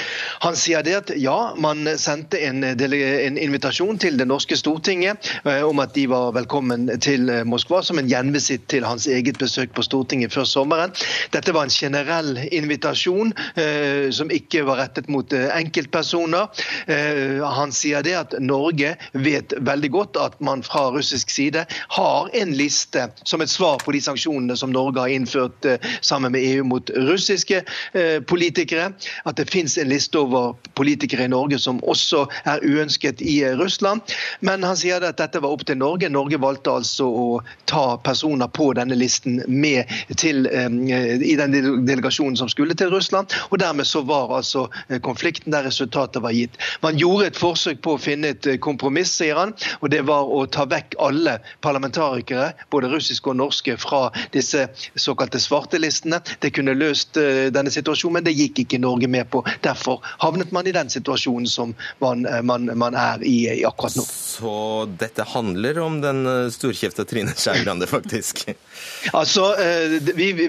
Han sier det at ja, man sendte en, en invitasjon til det norske Stortinget om at de var velkommen til Moskva som en gjenvisitt til hans eget besøk på Stortinget før sommeren. Dette var en generell invitasjon som ikke var rettet mot eh, enkeltpersoner. Eh, han sier det at Norge vet veldig godt at man fra russisk side har en liste som et svar på de sanksjonene som Norge har innført eh, sammen med EU mot russiske politikere. At det finnes en liste over politikere i Norge som også er uønsket i Russland. Men han sier at dette var opp til Norge. Norge valgte altså å ta personer på denne listen med til, i den delegasjonen som skulle til Russland. og dermed så var var altså eh, konflikten der resultatet var gitt. Man gjorde et forsøk på å finne et eh, kompromiss, sier han, og det var å ta vekk alle parlamentarikere, både russiske og norske, fra disse såkalte svartelistene. Det kunne løst eh, denne situasjonen, men det gikk ikke Norge med på. Derfor havnet man i den situasjonen som man, man, man er i, i, akkurat nå. Så dette handler om den storkjefta Trine Skei Grande, faktisk? altså, vi, vi,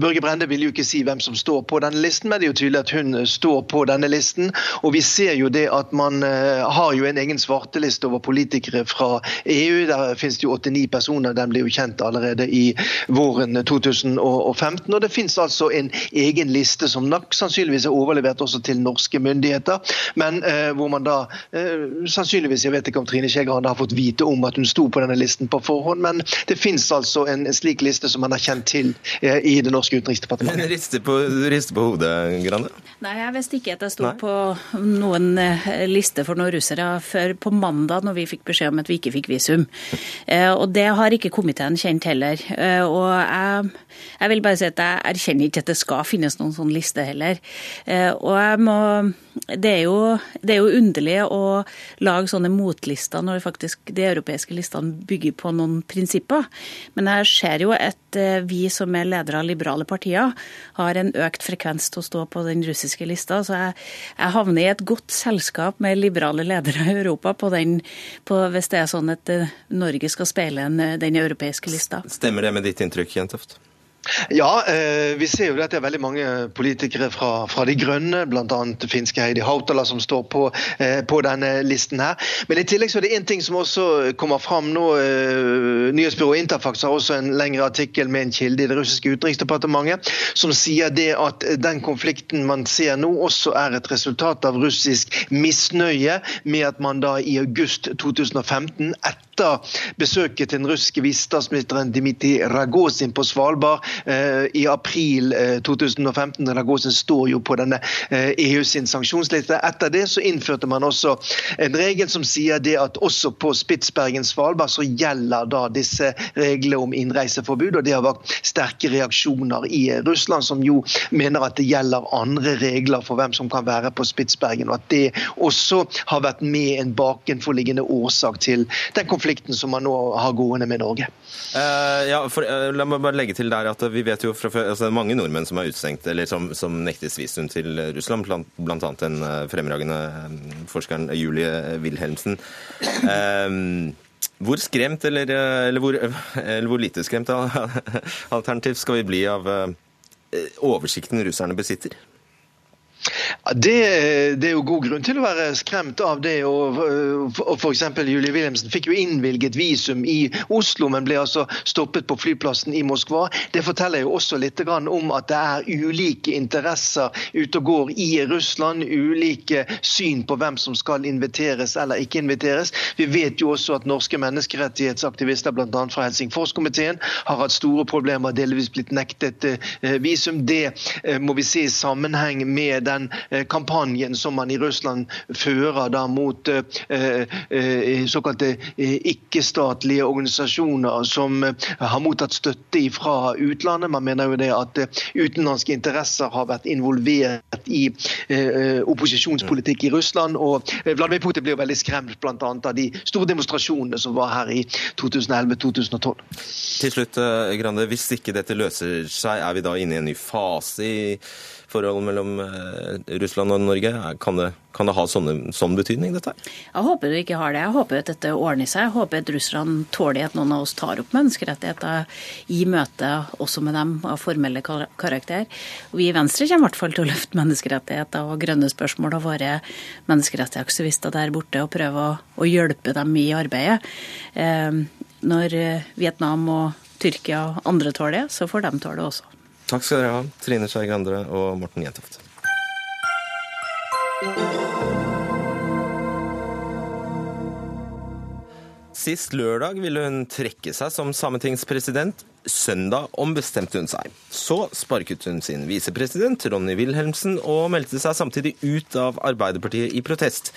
Børge Brende vil jo ikke si hvem som står på denne listen, men det er jo tydelig at hun står på denne listen. Og vi ser jo det at man har jo en egen svarteliste over politikere fra EU. Der finnes det jo 89 personer. Den ble jo kjent allerede i våren 2015. Og det finnes altså en egen liste som nok sannsynligvis er overlevert også til norske myndigheter, men hvor man da sannsynligvis, jeg vet ikke om Trine Skei Grande har fått vite om at hun sto på denne listen på forhånd, men det finnes altså en slik liste som man har kjent til eh, i det norske utenriksdepartementet. Men rister på, rister på hodet, Grande? Nei, jeg visste ikke at jeg sto på noen eh, liste for noen russere før på mandag, når vi fikk beskjed om at vi ikke fikk visum. Eh, og det har ikke komiteen kjent heller. Og jeg, jeg vil bare si at jeg erkjenner ikke at det skal finnes noen sånn liste heller. Og jeg må det er, jo, det er jo underlig å lage sånne motlister når faktisk de europeiske listene bygger på noen prinsipper. Men jeg ser jo eh, vi som er ledere av liberale partier, har en økt frekvens til å stå på den russiske lista. Så jeg, jeg havner i et godt selskap med liberale ledere i Europa på den, på, hvis det er sånn at eh, Norge skal speile den europeiske lista. Stemmer det med ditt inntrykk, Jentoft? Ja, eh, vi ser jo at det er veldig mange politikere fra, fra De grønne, bl.a. finske Heidi Hautala, som står på, eh, på, denne listen her. Men i tillegg så er det én ting som også kommer fram nå. Eh, nyhetsbyrået Interfax har også en lengre artikkel med en kilde i det russiske utenriksdepartementet som sier det at den konflikten man ser nå, også er et resultat av russisk misnøye med at man da i august 2015, etter besøket til den russiske visestatsministeren Dmitrij Ragozin på Svalbard, Eh, i april 2015. Ragozin Ragosin står jo på denne EU eh, e sin sanksjonsliste. Etter det så innførte man også en regel som sier det at også på Spitsbergen Svalbard så gjelder da disse reglene om innreiseforbud. og Det har vært sterke reaksjoner i Russland, som jo mener at det gjelder andre regler for hvem som kan være på Spitsbergen. og At det også har vært med en bakenforliggende årsak til den konflikten som man nå har gående med Norge. Uh, ja, for, uh, la meg bare legge til der at vi vet jo fra før altså mange nordmenn som er utestengt, eller som, som nektes visum til Russland, bl.a. den uh, fremragende forskeren Julie Wilhelmsen. hvor skremt, eller, eller, hvor, eller hvor lite skremt alternativt skal vi bli av oversikten russerne besitter? Det, det, er jo god grunn til å være skremt av det. og, og F.eks. Julie Wilhelmsen fikk jo innvilget visum i Oslo, men ble altså stoppet på flyplassen i Moskva. Det forteller jo også litt om at det er ulike interesser ute og går i Russland. Ulike syn på hvem som skal inviteres eller ikke inviteres. Vi vet jo også at norske menneskerettighetsaktivister, bl.a. fra Helsingforskomiteen, har hatt store problemer, delvis blitt nektet eh, visum. Det eh, må vi se i sammenheng med den kampanjen som man i Russland fører da mot eh, eh, såkalte ikke-statlige organisasjoner som har mottatt støtte fra utlandet. Man mener jo det at utenlandske interesser har vært involvert i opposisjonspolitikk i Russland. og Vladimir Putin ble jo veldig skremt bl.a. av de store demonstrasjonene som var her i 2011-2012. Til slutt, Grande, Hvis ikke dette løser seg, er vi da inne i en ny fase i forholdet mellom eh, Russland og Norge? Kan det, kan det ha sånne, sånn betydning, dette Jeg håper det ikke har det. Jeg håper at dette ordner seg. Jeg håper at Russland tåler at noen av oss tar opp menneskerettigheter i møte også med dem av formelle karakter. Vi i Venstre kommer i hvert fall til å løfte menneskerettigheter og grønne spørsmål av våre menneskerettighetsaktivister der borte og prøve å, å hjelpe dem i arbeidet. Eh, når Vietnam og Tyrkia og andre tåler det, så får de tåle det også. Takk skal dere ha, Trine Skei Grande og Morten Jentoft. Sist lørdag ville hun trekke seg som sametingspresident. Søndag ombestemte hun seg. Så sparket hun sin visepresident, Ronny Wilhelmsen, og meldte seg samtidig ut av Arbeiderpartiet i protest.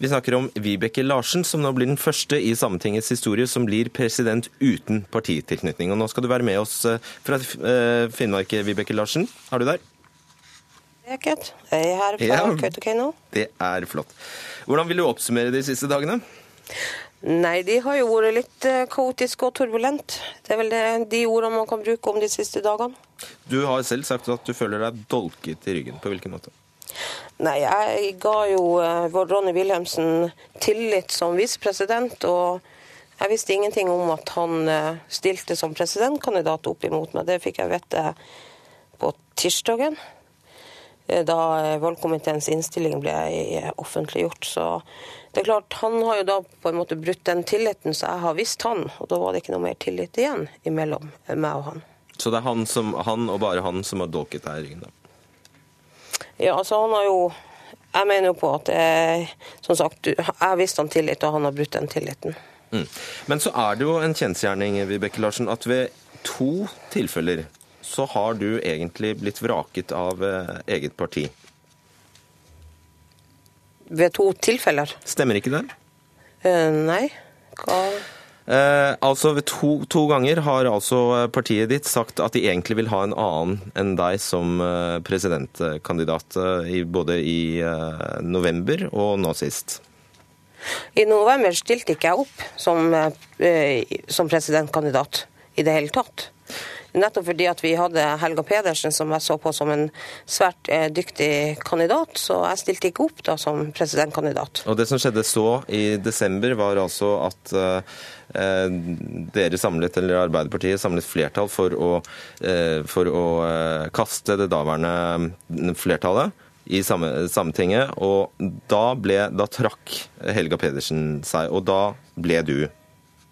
Vi snakker om Vibeke Larsen, som nå blir den første i Sametingets historie som blir president uten partitilknytning. Og nå skal du være med oss eh, fra eh, Finnmark, Vibeke Larsen. Er du der? Jeg er her fra ja, Kautokeino. Det er flott. Hvordan vil du oppsummere de siste dagene? Nei, de har jo vært litt eh, kaotiske og turbulent. Det er vel det, de ordene man kan bruke om de siste dagene. Du har selv sagt at du føler deg dolket i ryggen. På hvilken måte? Nei, jeg ga jo uh, vår Ronny Wilhelmsen tillit som visepresident. Og jeg visste ingenting om at han uh, stilte som presidentkandidat opp imot meg. Det fikk jeg vite på tirsdagen. Eh, da eh, valgkomiteens innstilling ble eh, offentliggjort. Så det er klart, han har jo da på en måte brutt den tilliten så jeg har visst han, og da var det ikke noe mer tillit igjen imellom meg og han. Så det er han, som, han og bare han som har dolket deg i ryggen? da? Ja, altså han har jo Jeg mener jo på at eh, som sagt, jeg har visst han tillit, og han har brutt den tilliten. Mm. Men så er det jo en kjensgjerning Vibeke Larsen, at ved to tilfeller så har du egentlig blitt vraket av eh, eget parti. Ved to tilfeller? Stemmer ikke det? Uh, nei. Hva Eh, altså to, to ganger har altså eh, partiet ditt sagt at de egentlig vil ha en annen enn deg som presidentkandidat, i, både i eh, november og nå sist. I november stilte ikke jeg opp som, eh, som presidentkandidat i det hele tatt. Nettopp fordi at vi hadde Helga Pedersen, som jeg så på som en svært eh, dyktig kandidat, så jeg stilte ikke opp da som presidentkandidat. Og det som skjedde så i desember, var altså at eh, eh, dere samlet, eller Arbeiderpartiet samlet flertall for å, for å kaste det daværende mm, flertallet i Sametinget, og da, ble, da trakk Helga Pedersen seg, og da ble du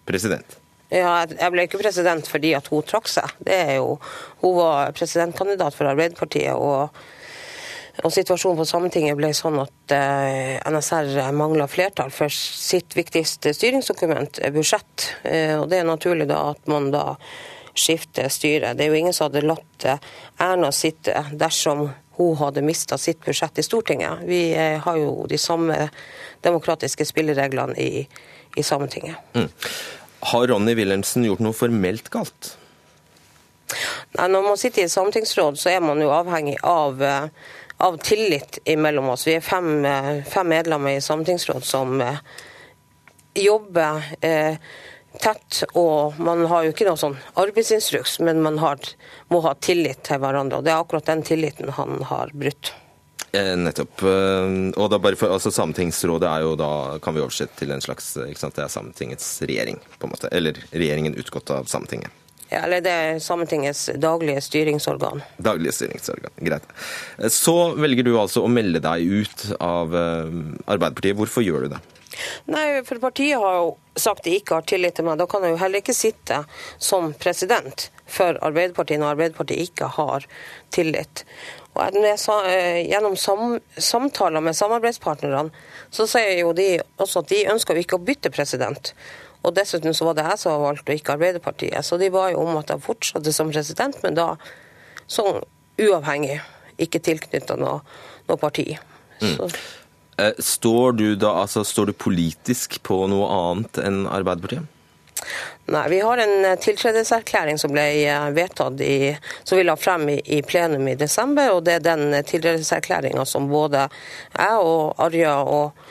president. Ja, jeg- ble ikke president fordi at hun trakk seg. Det er jo, hun var presidentkandidat for Arbeiderpartiet, og, og situasjonen på Sametinget ble sånn at eh, NSR mangla flertall for sitt viktigste styringsdokument, eh, budsjett. Eh, og det er naturlig da at man da skifter styre. Det er jo ingen som hadde latt Erna sitte dersom hun hadde mista sitt budsjett i Stortinget. Vi har jo de samme demokratiske spillereglene i, i Sametinget. Mm. Har Ronny Wilhelmsen gjort noe formelt galt? Nei, Når man sitter i et sametingsråd, så er man jo avhengig av, eh, av tillit imellom oss. Vi er fem, eh, fem medlemmer i sametingsråd som eh, jobber eh, tett, og man har jo ikke noe sånn arbeidsinstruks, men man har, må ha tillit til hverandre. Og det er akkurat den tilliten han har brutt. Eh, nettopp. Eh, og da bare for, altså Sametingsrådet er jo da, kan vi oversette til en slags ikke sant, Det er Sametingets regjering, på en måte. Eller regjeringen utgått av Sametinget. Ja, eller det er Sametingets daglige styringsorgan. Daglige styringsorgan. Greit. Eh, Så velger du altså å melde deg ut av eh, Arbeiderpartiet. Hvorfor gjør du det? Nei, for partiet har jo sagt de ikke har tillit til meg. Da kan jeg jo heller ikke sitte som president for Arbeiderpartiet når Arbeiderpartiet ikke har tillit. Og jeg- når jeg sa, eh, Gjennom sam, samtaler med samarbeidspartnerne så sier jo de også at de ønsker jo ikke å bytte president. Og dessuten så var det jeg som var valgt, og ikke Arbeiderpartiet. Så de ba jo om at jeg fortsatte som president, men da sånn uavhengig, ikke tilknytta noe, noe parti. Så. Eh, Står du da, altså står du politisk på noe annet enn Arbeiderpartiet? Nei, Vi har en eh, tiltredelseserklæring som ble eh, vedtatt i, som vi la frem i, i plenum i desember. og Det er den eh, tiltredelseserklæringa som både jeg og Arja og,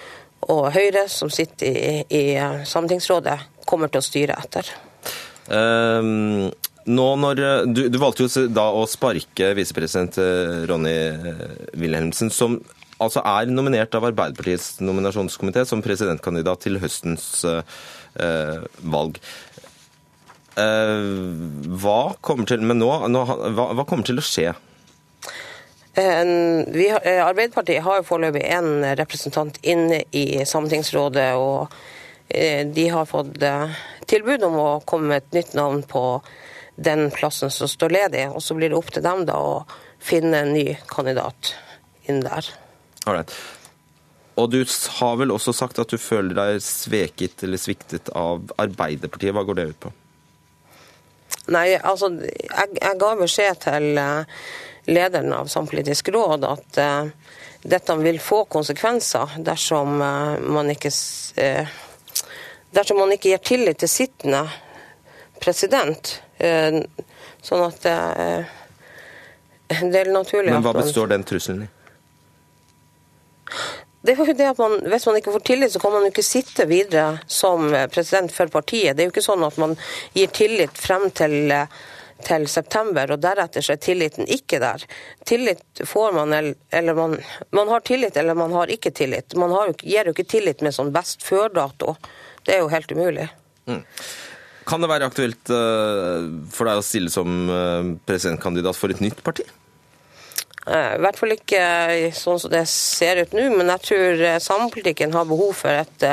og Høyre, som sitter i, i Sametingsrådet, kommer til å styre etter. Um, nå når, du, du valgte jo da å sparke visepresident Ronny Wilhelmsen, som altså er nominert av Arbeiderpartiets nominasjonskomité som presidentkandidat til høstens eh, valg. Eh, hva kommer til men nå, nå, hva, hva kommer til å skje? Eh, Vi, eh, Arbeiderpartiet har jo foreløpig én representant inne i Sametingsrådet, og eh, de har fått eh, tilbud om å komme med et nytt navn på den plassen som står ledig. Og så blir det opp til dem da å finne en ny kandidat inn der. Alright. Og du har vel også sagt at du føler deg sveket eller sviktet av Arbeiderpartiet. Hva går det ut på? Nei, altså, jeg, jeg ga beskjed til eh, lederen av Sampolitisk råd at uh, dette vil få konsekvenser dersom uh, man ikke eh, dersom man ikke gir tillit til sittende president. Sånn at det er naturlig Men hva består den trusselen i? Det er jo det at man, Hvis man ikke får tillit, så kan man jo ikke sitte videre som eh, president for partiet. Det er jo ikke sånn at man gir tillit frem til, eh, til september, og deretter så er tilliten ikke der. Tillit får man, eller man, man har tillit eller man har ikke tillit. Man har gir jo ikke tillit med sånn best før-dato. Det er jo helt umulig. Kan det være aktuelt eh, for deg å stille som presidentkandidat for et nytt parti? I hvert fall ikke sånn som det ser ut nå, men jeg tror samepolitikken har behov for et,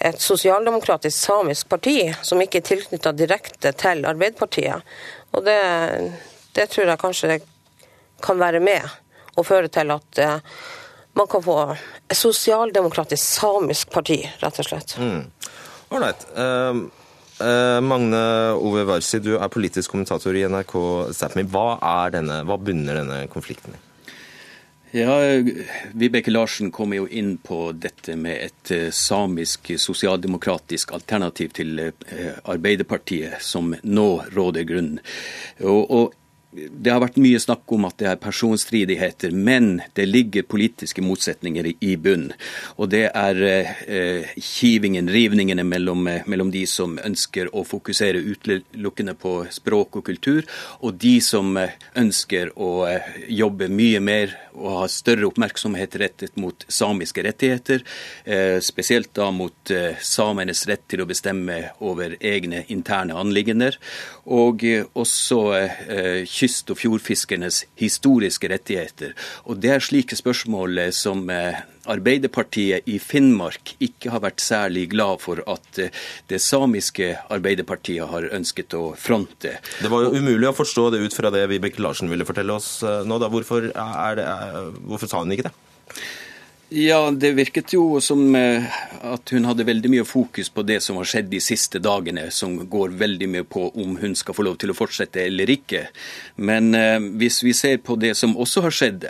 et sosialdemokratisk samisk parti som ikke er tilknytta direkte til Arbeiderpartiet. Og det, det, tror jeg kanskje kan være med og føre til at man kan få et sosialdemokratisk samisk parti, rett og slett. Mm. Uh, Magne Ove Warsi, du er politisk kommentator i NRK Sápmi. Hva, hva bunner denne konflikten i? Ja, Vibeke Larsen kommer jo inn på dette med et uh, samisk sosialdemokratisk alternativ til Arbeiderpartiet, som nå råder grunn. Og, og det har vært mye snakk om at det er personstridigheter, men det ligger politiske motsetninger i bunn. Og det er eh, kivingen, rivningene mellom, eh, mellom, de som ønsker å fokusere utelukkende på språk og kultur, og de som eh, ønsker å eh, jobbe mye mer og ha større oppmerksomhet rettet mot samiske rettigheter. Eh, spesielt da mot eh, samenes rett til å bestemme over egne interne anliggender. Og også kyst- og fjordfiskernes historiske rettigheter. Og Det er slike spørsmål eh, som eh, Arbeiderpartiet i Finnmark ikke har vært særlig glad for at eh, det samiske Arbeiderpartiet har ønsket å fronte. Det var jo umulig å forstå det ut fra det Vibeke Larsen ville fortelle oss nå. Da. Hvorfor, det, hvorfor sa hun ikke det? Ja, det virket jo som eh, at hun hadde veldig mye fokus på det som har skjedd de siste dagene, som går veldig mye på om hun skal få lov til å fortsette eller ikke. Men eh, hvis vi ser på det som også har skjedd,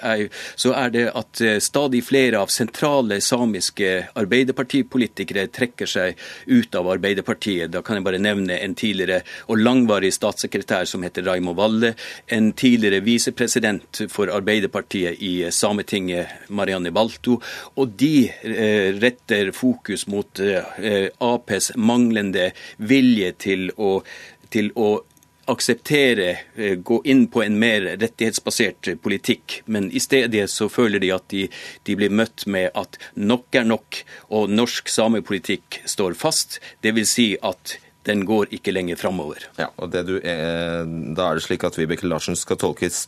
så er det at eh, stadig flere av sentrale samiske arbeiderpartipolitikere trekker seg ut av Arbeiderpartiet. Da kan jeg bare nevne en tidligere og langvarig statssekretær som heter Raimo Valle, en tidligere visepresident for Arbeiderpartiet i Sametinget, Marianne Balto, og de eh, retter fokus mot eh, Aps manglende vilje til å, til å akseptere, eh, gå inn på en mer rettighetsbasert politikk. Men i stedet så føler de at de, de blir møtt med at nok er nok, og norsk samepolitikk står fast. Dvs. Si at den går ikke lenger framover. Ja, og du, eh, da er det slik at Vibeke Larsen skal tolkes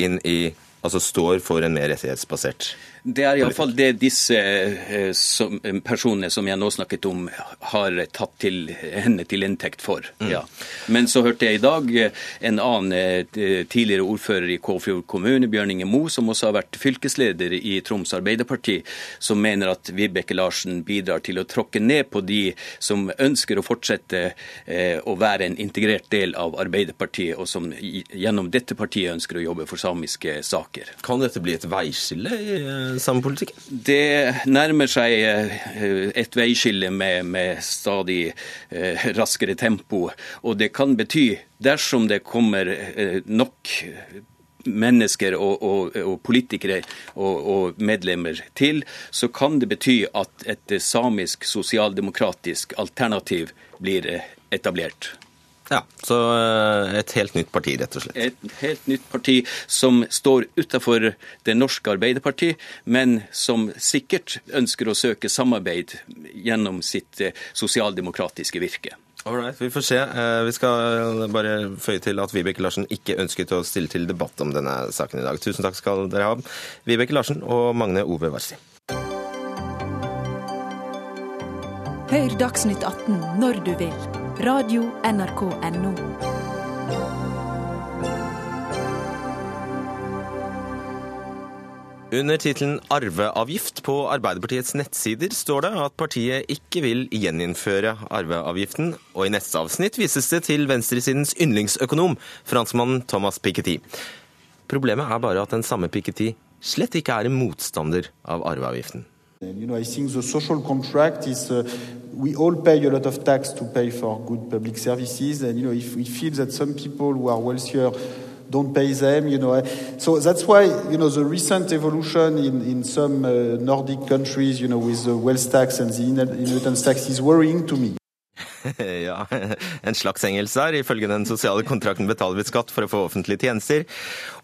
inn i Altså står for en mer rettighetsbasert det er iallfall det disse eh, som, personene som jeg nå snakket om, har tatt til henne til inntekt for. Mm. Ja. Men så hørte jeg i dag eh, en annen eh, tidligere ordfører i Kåfjord kommune, Bjørn Inge Moe, som også har vært fylkesleder i Troms Arbeiderparti, som mener at Vibeke Larsen bidrar til å tråkke ned på de som ønsker å fortsette å være en integrert del av Arbeiderpartiet, og som gjennom dette partiet ønsker å jobbe for samiske saker. Kan dette bli et veiskille? i samepolitikken? Det nærmer seg eh, et veiskille med, med stadig eh, raskere tempo. Og det kan bety, dersom det kommer eh, nok mennesker og, og, og politikere og, og, medlemmer til, så kan det bety at et samisk sosialdemokratisk alternativ blir etablert. Ja, Så eh, et helt nytt parti, rett og slett. Et helt nytt parti som står utenfor det norske Arbeiderparti, men som sikkert ønsker å søke samarbeid gjennom sitt eh, sosialdemokratiske virke. Alright, Vi får se. Eh, vi skal bare føye til at Vibeke Larsen ikke ønsket å stille til debatt om denne saken i dag. Tusen takk skal dere ha, Vibeke Larsen og Magne Ove Warsi. Hør Dagsnytt 18 når du vil. Radio NRK NO. Under tittelen 'Arveavgift' på Arbeiderpartiets nettsider står det at partiet ikke vil gjeninnføre arveavgiften, og i neste avsnitt vises det til venstresidens yndlingsøkonom, franskmannen Thomas Piketty. Problemet er bare at den samme Piketty slett ikke er en motstander av arveavgiften. You know, I think the social contract is uh, we all pay a lot of tax to pay for good public services, and you know, if we feel that some people who are wealthier don't pay them, you know, so that's why you know the recent evolution in in some uh, Nordic countries, you know, with the wealth tax and the inheritance tax is worrying to me. Ja, en slags engelsk der. Ifølge den sosiale kontrakten betaler vi skatt for å få offentlige tjenester.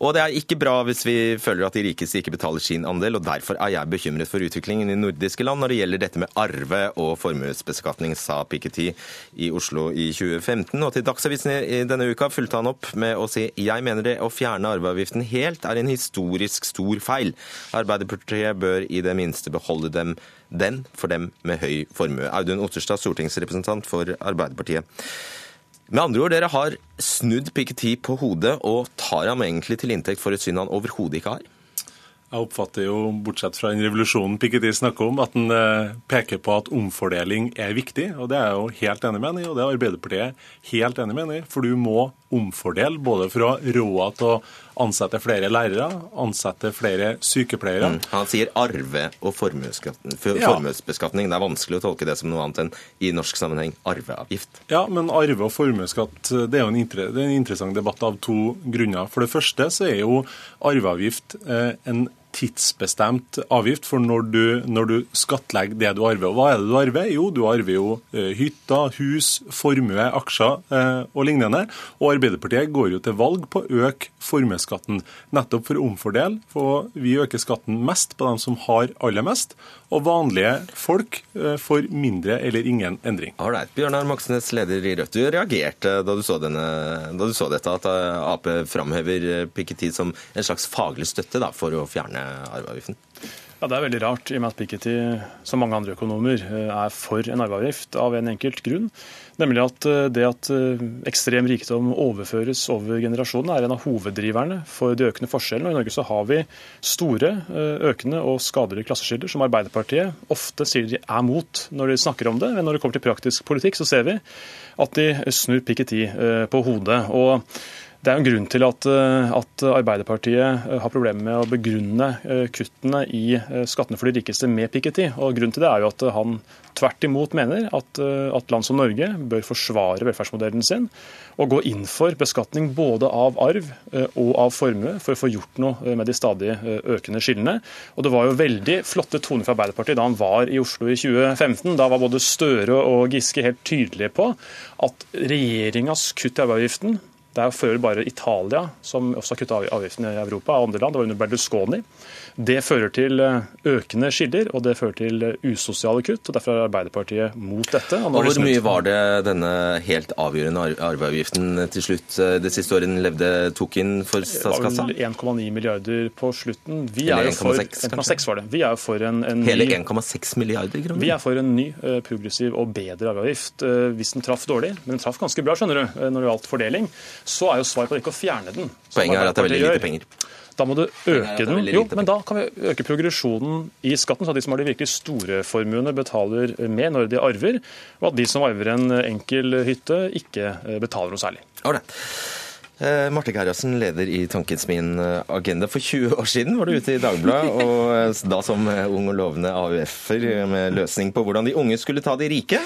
Og det er ikke bra hvis vi føler at de rikeste ikke betaler sin andel, og derfor er jeg bekymret for utviklingen i nordiske land når det gjelder dette med arve og formuesbeskatning, sa Piketty i Oslo i 2015. Og til Dagsavisen i denne uka fulgte han opp med å si jeg mener det å fjerne arveavgiften helt er en historisk stor feil. Arbeiderpartiet bør i det minste beholde dem den for dem med høy formue. Audun Otterstad, stortingsrepresentant for Arbeiderpartiet. Med andre ord, dere har snudd Piketty på hodet og tar ham egentlig til inntekt for et syn han overhodet ikke har? Jeg oppfatter jo, bortsett fra den revolusjonen Piketty snakker om, at han eh, peker på at omfordeling er viktig. og Det er jeg jo helt enig med han i, og det er Arbeiderpartiet helt enig med han i. For du må omfordele, både ha råd til ansette flere lærere, ansette flere sykepleiere. Mm. Han sier arve- og formuesbeskatning. Det er vanskelig å tolke det som noe annet enn i norsk sammenheng arveavgift. Ja, men arve- og formuesskatt det er jo en, inter en interessant debatt av to grunner. For det første så er jo arveavgift eh, en tidsbestemt avgift for når du, når du, skattlegger det du arver. Og hva er det du arver? Jo, du arver jo eh, hytter, hus, formue, aksjer eh, og lignende. Og Arbeiderpartiet går jo til valg på å øke formuesskatten, nettopp for å omfordele. For vi øker skatten mest på dem som har aller mest, og vanlige folk eh, får mindre eller ingen endring. Alright. Bjørnar Moxnes, leder i Rødt. Du reagerte da du så, denne, da du så dette, at Ap framhever Piketty som en slags faglig støtte da, for å fjerne arveavgiften? Ja, Det er veldig rart, i og med at Piketty, som mange andre økonomer, eh, er for en arveavgift av en enkelt grunn. Nemlig at eh, det at eh, ekstrem rikdom overføres over generasjonene, er en av hoveddriverne for de økende forskjellene. Og I Norge så har vi store, økende og skadelige klasseskiller, som Arbeiderpartiet ofte sier de er mot når de snakker om det. Men når det kommer til praktisk politikk, så ser vi at de snur Piketty på hodet. og det er en grunn til at, eh, at, Arbeiderpartiet eh, har problemer med å begrunne eh, kuttene i skattene for de rikeste med Piketty. Og Grunnen til det er jo at han tvert imot mener at, at land som Norge bør forsvare velferdsmodellen sin og gå inn for beskatning både av arv og av formue for å få gjort noe med de stadig økende skillene. Og Det var jo veldig flotte toner fra Arbeiderpartiet da han var i Oslo i 2015. Da var både Støre og Giske helt tydelige på at regjeringas kutt i arveavgiften det er før bare Italia som også har kuttet avgiftene i Europa av andre land. Det var under Berlusconi. Det fører til eh, økende skiller, og det fører til eh, usosiale kutt. og Derfor er Arbeiderpartiet mot dette. Og, Hvor mye var det denne helt avgjørende arveavgiften til slutt eh, det siste året levde tok inn for statskassa? Det var 1,9 milliarder på slutten. Vi Eller 1,6 var det. Vi er for en, en Hele 1,6 milliarder kroner? Vi er for en ny, progressiv og bedre arveavgift. Hvis den traff dårlig, men den traff ganske bra skjønner du, når det gjaldt fordeling, så er jo svaret på det ikke å fjerne den. Poenget er at det er veldig lite penger. Da må du øke den. Jo, men da kan vi øke progresjonen i skatten, så at de som har de virkelig store formuene, betaler mer når de arver, og at de som arver en enkel hytte, ikke eh, betaler noe særlig. Alright. Eh, Marte Gerhardsen, leder i Tankens min eh, agenda. For 20 år siden var du ute i Dagbladet, og da som ung og lovende AUF-er med løsning på hvordan de unge skulle ta de rike.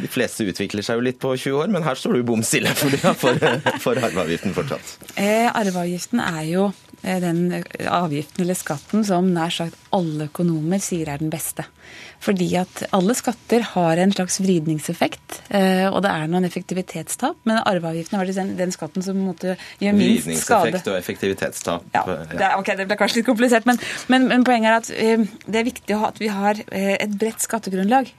De fleste utvikler seg jo litt på 20 år, men her står du bom stille for, for, for arveavgiften fortsatt. Eh, arveavgiften er jo eh, den avgiften eller skatten som nær sagt alle økonomer sier er den beste. Fordi at alle skatter har en slags vridningseffekt, eh, og det er noen effektivitetstap. Men arveavgiften er den, den skatten som måtte gjøre minst skade. Vridningseffekt og effektivitetstap. Ja, det, er, okay, det ble kanskje litt komplisert, men, men, men poenget er at eh, det er viktig at vi har eh, et bredt skattegrunnlag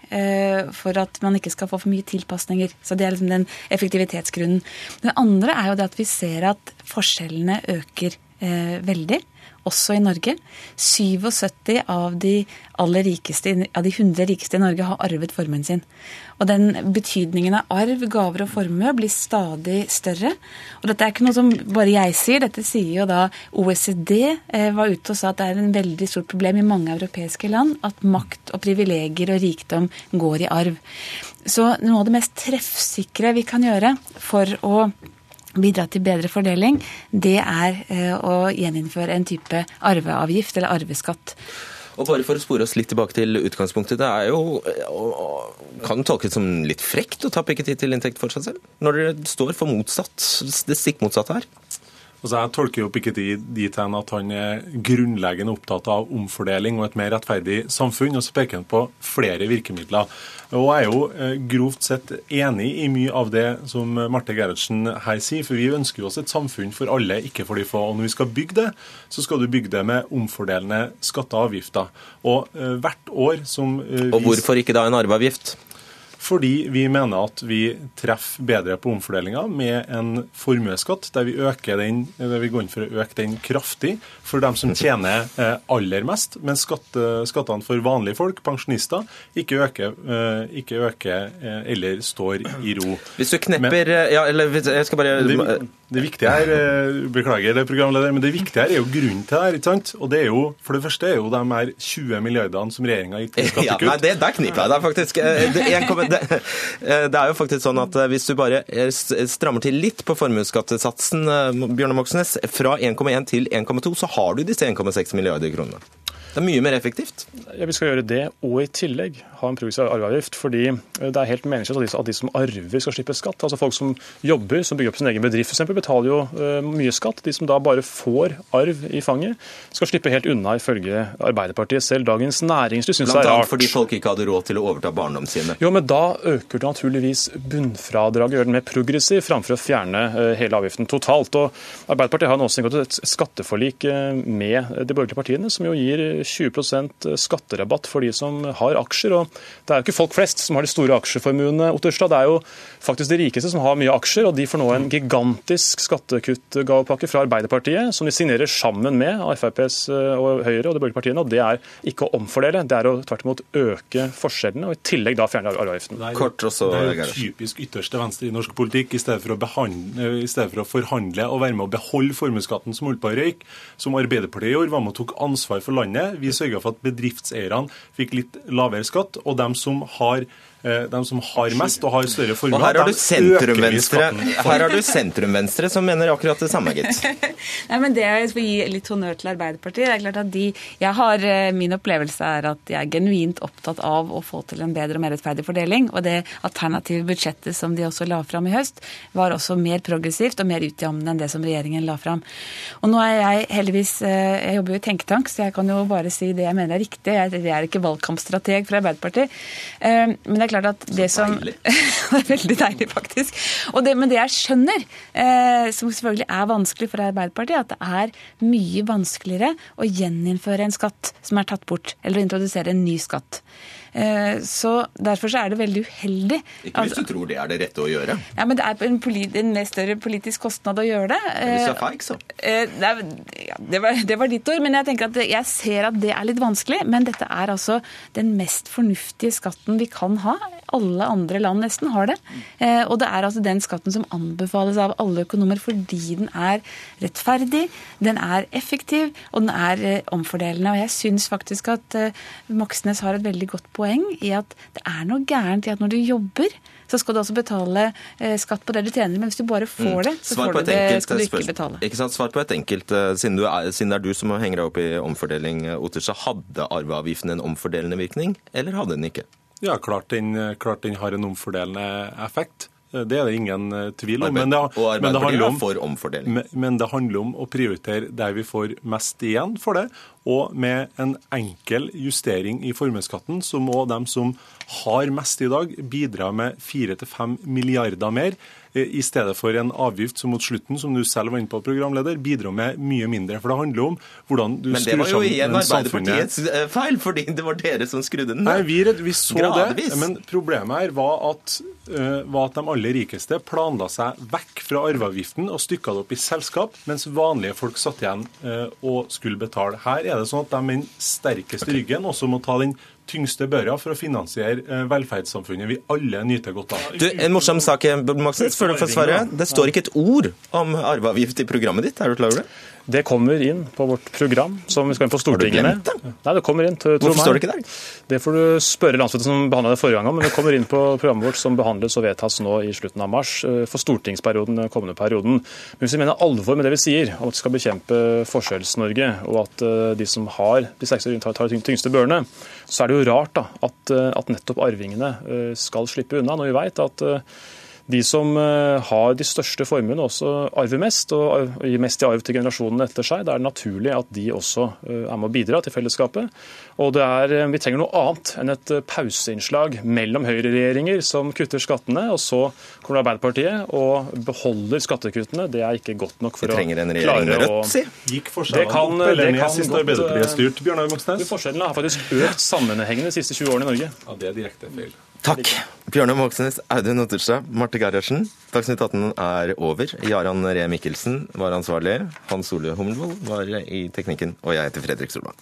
for at man ikke skal få for mye tilpasninger. Så det er liksom den effektivitetsgrunnen. Den andre er jo det at vi ser at forskjellene øker veldig også i Norge. 77 av de aller rikeste, av de 100 rikeste i Norge har arvet formuen sin. Og den betydningen av arv, gaver og formue blir stadig større. Og dette er ikke noe som bare jeg sier, dette sier jo da OECD eh, var ute og sa at det er en veldig stort problem i mange europeiske land at makt og privilegier og rikdom går i arv. Så noe av det mest treffsikre vi kan gjøre for å bidra til bedre fordeling, det er eh, å gjeninnføre en type arveavgift eller arveskatt. Og bare for å spore oss litt tilbake til utgangspunktet. Det er jo, kan tolkes som litt frekt å ta Piketty til inntekt for seg selv, når dere står for motsatt, det stikk motsatte her? Altså, Jeg tolker jo Piketty dit hen at han er grunnleggende opptatt av omfordeling og et mer rettferdig samfunn, og så peker han på flere virkemidler. Og Jeg er jo eh, grovt sett enig i mye av det som Marte Gerhardsen her sier, for vi ønsker jo oss et samfunn for alle, ikke for de få. Og Når vi skal bygge det, så skal du bygge det med omfordelende skatter og avgifter. Og eh, hvert år som vi... Og hvorfor ikke da en arveavgift? Fordi vi mener at vi treffer bedre på omfordelinga med en formuesskatt, der vi, den, der vi går inn for å øke den kraftig for dem som tjener eh, aller mest, mens skatte, skattene for vanlige folk, pensjonister, ikke øker, eh, ikke øker eh, eller står i ro. Hvis du knepper Ja, eller jeg skal bare det, det viktige her, Beklager, det programleder, men det viktige her er jo grunnen til det her. ikke sant? Og det er jo, For det første er jo de her 20 milliardene som regjeringa gitt i skattekutt. Ja, nei, det, Der kniper jeg deg faktisk. Det, det, det, er jo faktisk sånn at hvis du bare strammer til litt på formuesskattesatsen, Bjørnar Moxnes, fra 1,1 til 1,2, så har du disse 1,6 milliarder kronene. Det er mye mer effektivt. Ja, Vi skal gjøre det, og i tillegg ha en progressiv arveavgift. Fordi det er helt meningsløst at de som arver skal slippe skatt. Altså Folk som jobber, som bygger opp sin egen bedrift f.eks., betaler jo uh, mye skatt. De som da bare får arv i fanget, skal slippe helt unna, ifølge Arbeiderpartiet selv. Dagens Næringsliv syns det er rart. fordi folk ikke hadde råd til å overta barndomshjemmet. Jo, men da øker du naturligvis bunnfradraget, gjør den mer progressiv, framfor å fjerne uh, hele avgiften totalt. Og Arbeiderpartiet har nå også inngått et skatteforlik med de borgerlige partiene, som jo gir 20% skatterabatt for de som har aksjer. og Det er jo ikke folk flest som har de store aksjeformuene. Otterstad. Det er jo faktisk de rikeste som har mye aksjer, og de får nå en gigantisk skattekuttgavepakke fra Arbeiderpartiet, som de signerer sammen med FrPs eh, og Høyre og de borgerlige partiene. og Det er ikke å omfordele, det er å tvert imot øke forskjellene, og i tillegg da fjerne arveavgiften. Det er jo typisk ytterste venstre i norsk politikk. I stedet for å, behandle, i stedet for å forhandle og være med å beholde formuesskatten som holdt på å røyke, som Arbeiderpartiet gjorde, var med og tok ansvar for landet. Vi sørga for at bedriftseierne fikk litt lavere skatt, og dem som har de som har mest og har større formuer, her har du sentrum-venstre Her har du sentrum-venstre som mener akkurat det samme, gitt. Nei, men det Jeg skal gi litt honnør til Arbeiderpartiet. Det er klart at de, jeg har, eh, Min opplevelse er at de er genuint opptatt av å få til en bedre og mer rettferdig fordeling. Og det alternative budsjettet som de også la fram i høst, var også mer progressivt og mer utjevnende enn det som regjeringen la fram. Og nå er jeg heldigvis eh, Jeg jobber jo i tenketank, så jeg kan jo bare si det jeg mener er riktig. Jeg er ikke valgkampstrateg for Arbeiderpartiet. Men det er klart at det som Det er veldig deilig, faktisk. Det, men det jeg skjønner, eh, som selvfølgelig er vanskelig for Arbeiderpartiet, at det er mye vanskeligere å gjeninnføre en skatt som er tatt bort, eller å introdusere en ny skatt. Eh, så Derfor så er det veldig uheldig. Ikke hvis du tror det er det rette å gjøre. Ja, men Det er en, en større politisk kostnad å gjøre det. Hvis du er feig, så. Eh, det, var, det, var, ditt ord, men jeg tenker at jeg ser at det er litt vanskelig. Men dette er altså den mest fornuftige skatten vi kan ha. Alle andre land nesten har det. Eh, og det er altså den skatten som anbefales av alle økonomer fordi den er rettferdig, den er effektiv og den er omfordelende. Og jeg syns faktisk at Moxnes har et veldig godt poeng poeng i at det er noe gærent i at når du jobber, så skal du også betale eh, skatt på det du tjener. Men hvis du bare får mm. det, så får du det, skal du ikke betale. Ikke sant? Svar på et enkelt, eh, siden, er, siden det er du som henger deg opp i omfordeling, eh, Otter, så hadde arveavgiften en omfordelende virkning, eller hadde den ikke? Ja, klart den, klart den har en omfordelende effekt. Det er det ingen tvil om. Men det, og det om for omfordeling. Men, men det handler om å prioritere der vi får mest igjen for det. Og med en enkel justering i formuesskatten, så må de som har mest i dag, bidra med 4-5 milliarder mer, eh, i stedet for en avgift som mot slutten, som du selv var inne på, programleder, bidrar med mye mindre. For det handler om hvordan du skrur sammen samfunnet. Men det var jo igjen Arbeiderpartiets eh, feil, fordi det var dere som skrudde den Nei, vi, vi så Gradvis. det, men problemet her var at, uh, var at de aller rikeste planla seg vekk fra arveavgiften og stykka det opp i selskap, mens vanlige folk satt igjen og skulle betale. Her er det sånn at de med den sterkeste ryggen også må ta den tyngste børa for å finansiere eh, velferdssamfunnet vi alle nyter godt av. Du, En morsom sak, Moxnes, før du får svare. Det står ikke et ord om arveavgift i programmet ditt, er du klar over det? Det kommer inn på vårt program, som vi skal inn på Stortinget med. Nei, det kommer inn. Hvorfor står det ikke der? Det får du spørre landsmøtet som behandla det forrige gang om, men det kommer inn på programmet vårt som behandles og vedtas nå i slutten av mars eh, for stortingsperioden, den kommende perioden. Men hvis vi mener alvor med det vi sier, om at vi skal bekjempe Forskjells-Norge, og at eh, de som har de sterkeste tar, tar de tyngste børene, så er det jo rart da, at, eh, at nettopp arvingene skal slippe unna, når vi vet at De som eh, har de største formuene, også arver mest, og gir mest i arv til generasjonene etter seg. Det er naturlig at de også eh, er med å bidra til fellesskapet. Og det er, Vi trenger noe annet enn et pauseinnslag mellom høyreregjeringer som kutter skattene, og så kommer Arbeiderpartiet og beholder skattekuttene. Det er ikke godt nok for å klare å Gikk forskjellene opp eller ned sist Arbeiderpartiet styrte, Bjørnar Moxnes? Forskjellene har faktisk økt sammenhengende de siste 20 årene i Norge. Ja, Det er direkte feil. Takk. Bjørnar Moxnes, Audun Otterstad, Marte Gerhardsen. Dagsnytt 18 er over. Jaran Ree Mikkelsen var ansvarlig. Hans Ole Hummelvold var i teknikken. Og jeg heter Fredrik Solvang.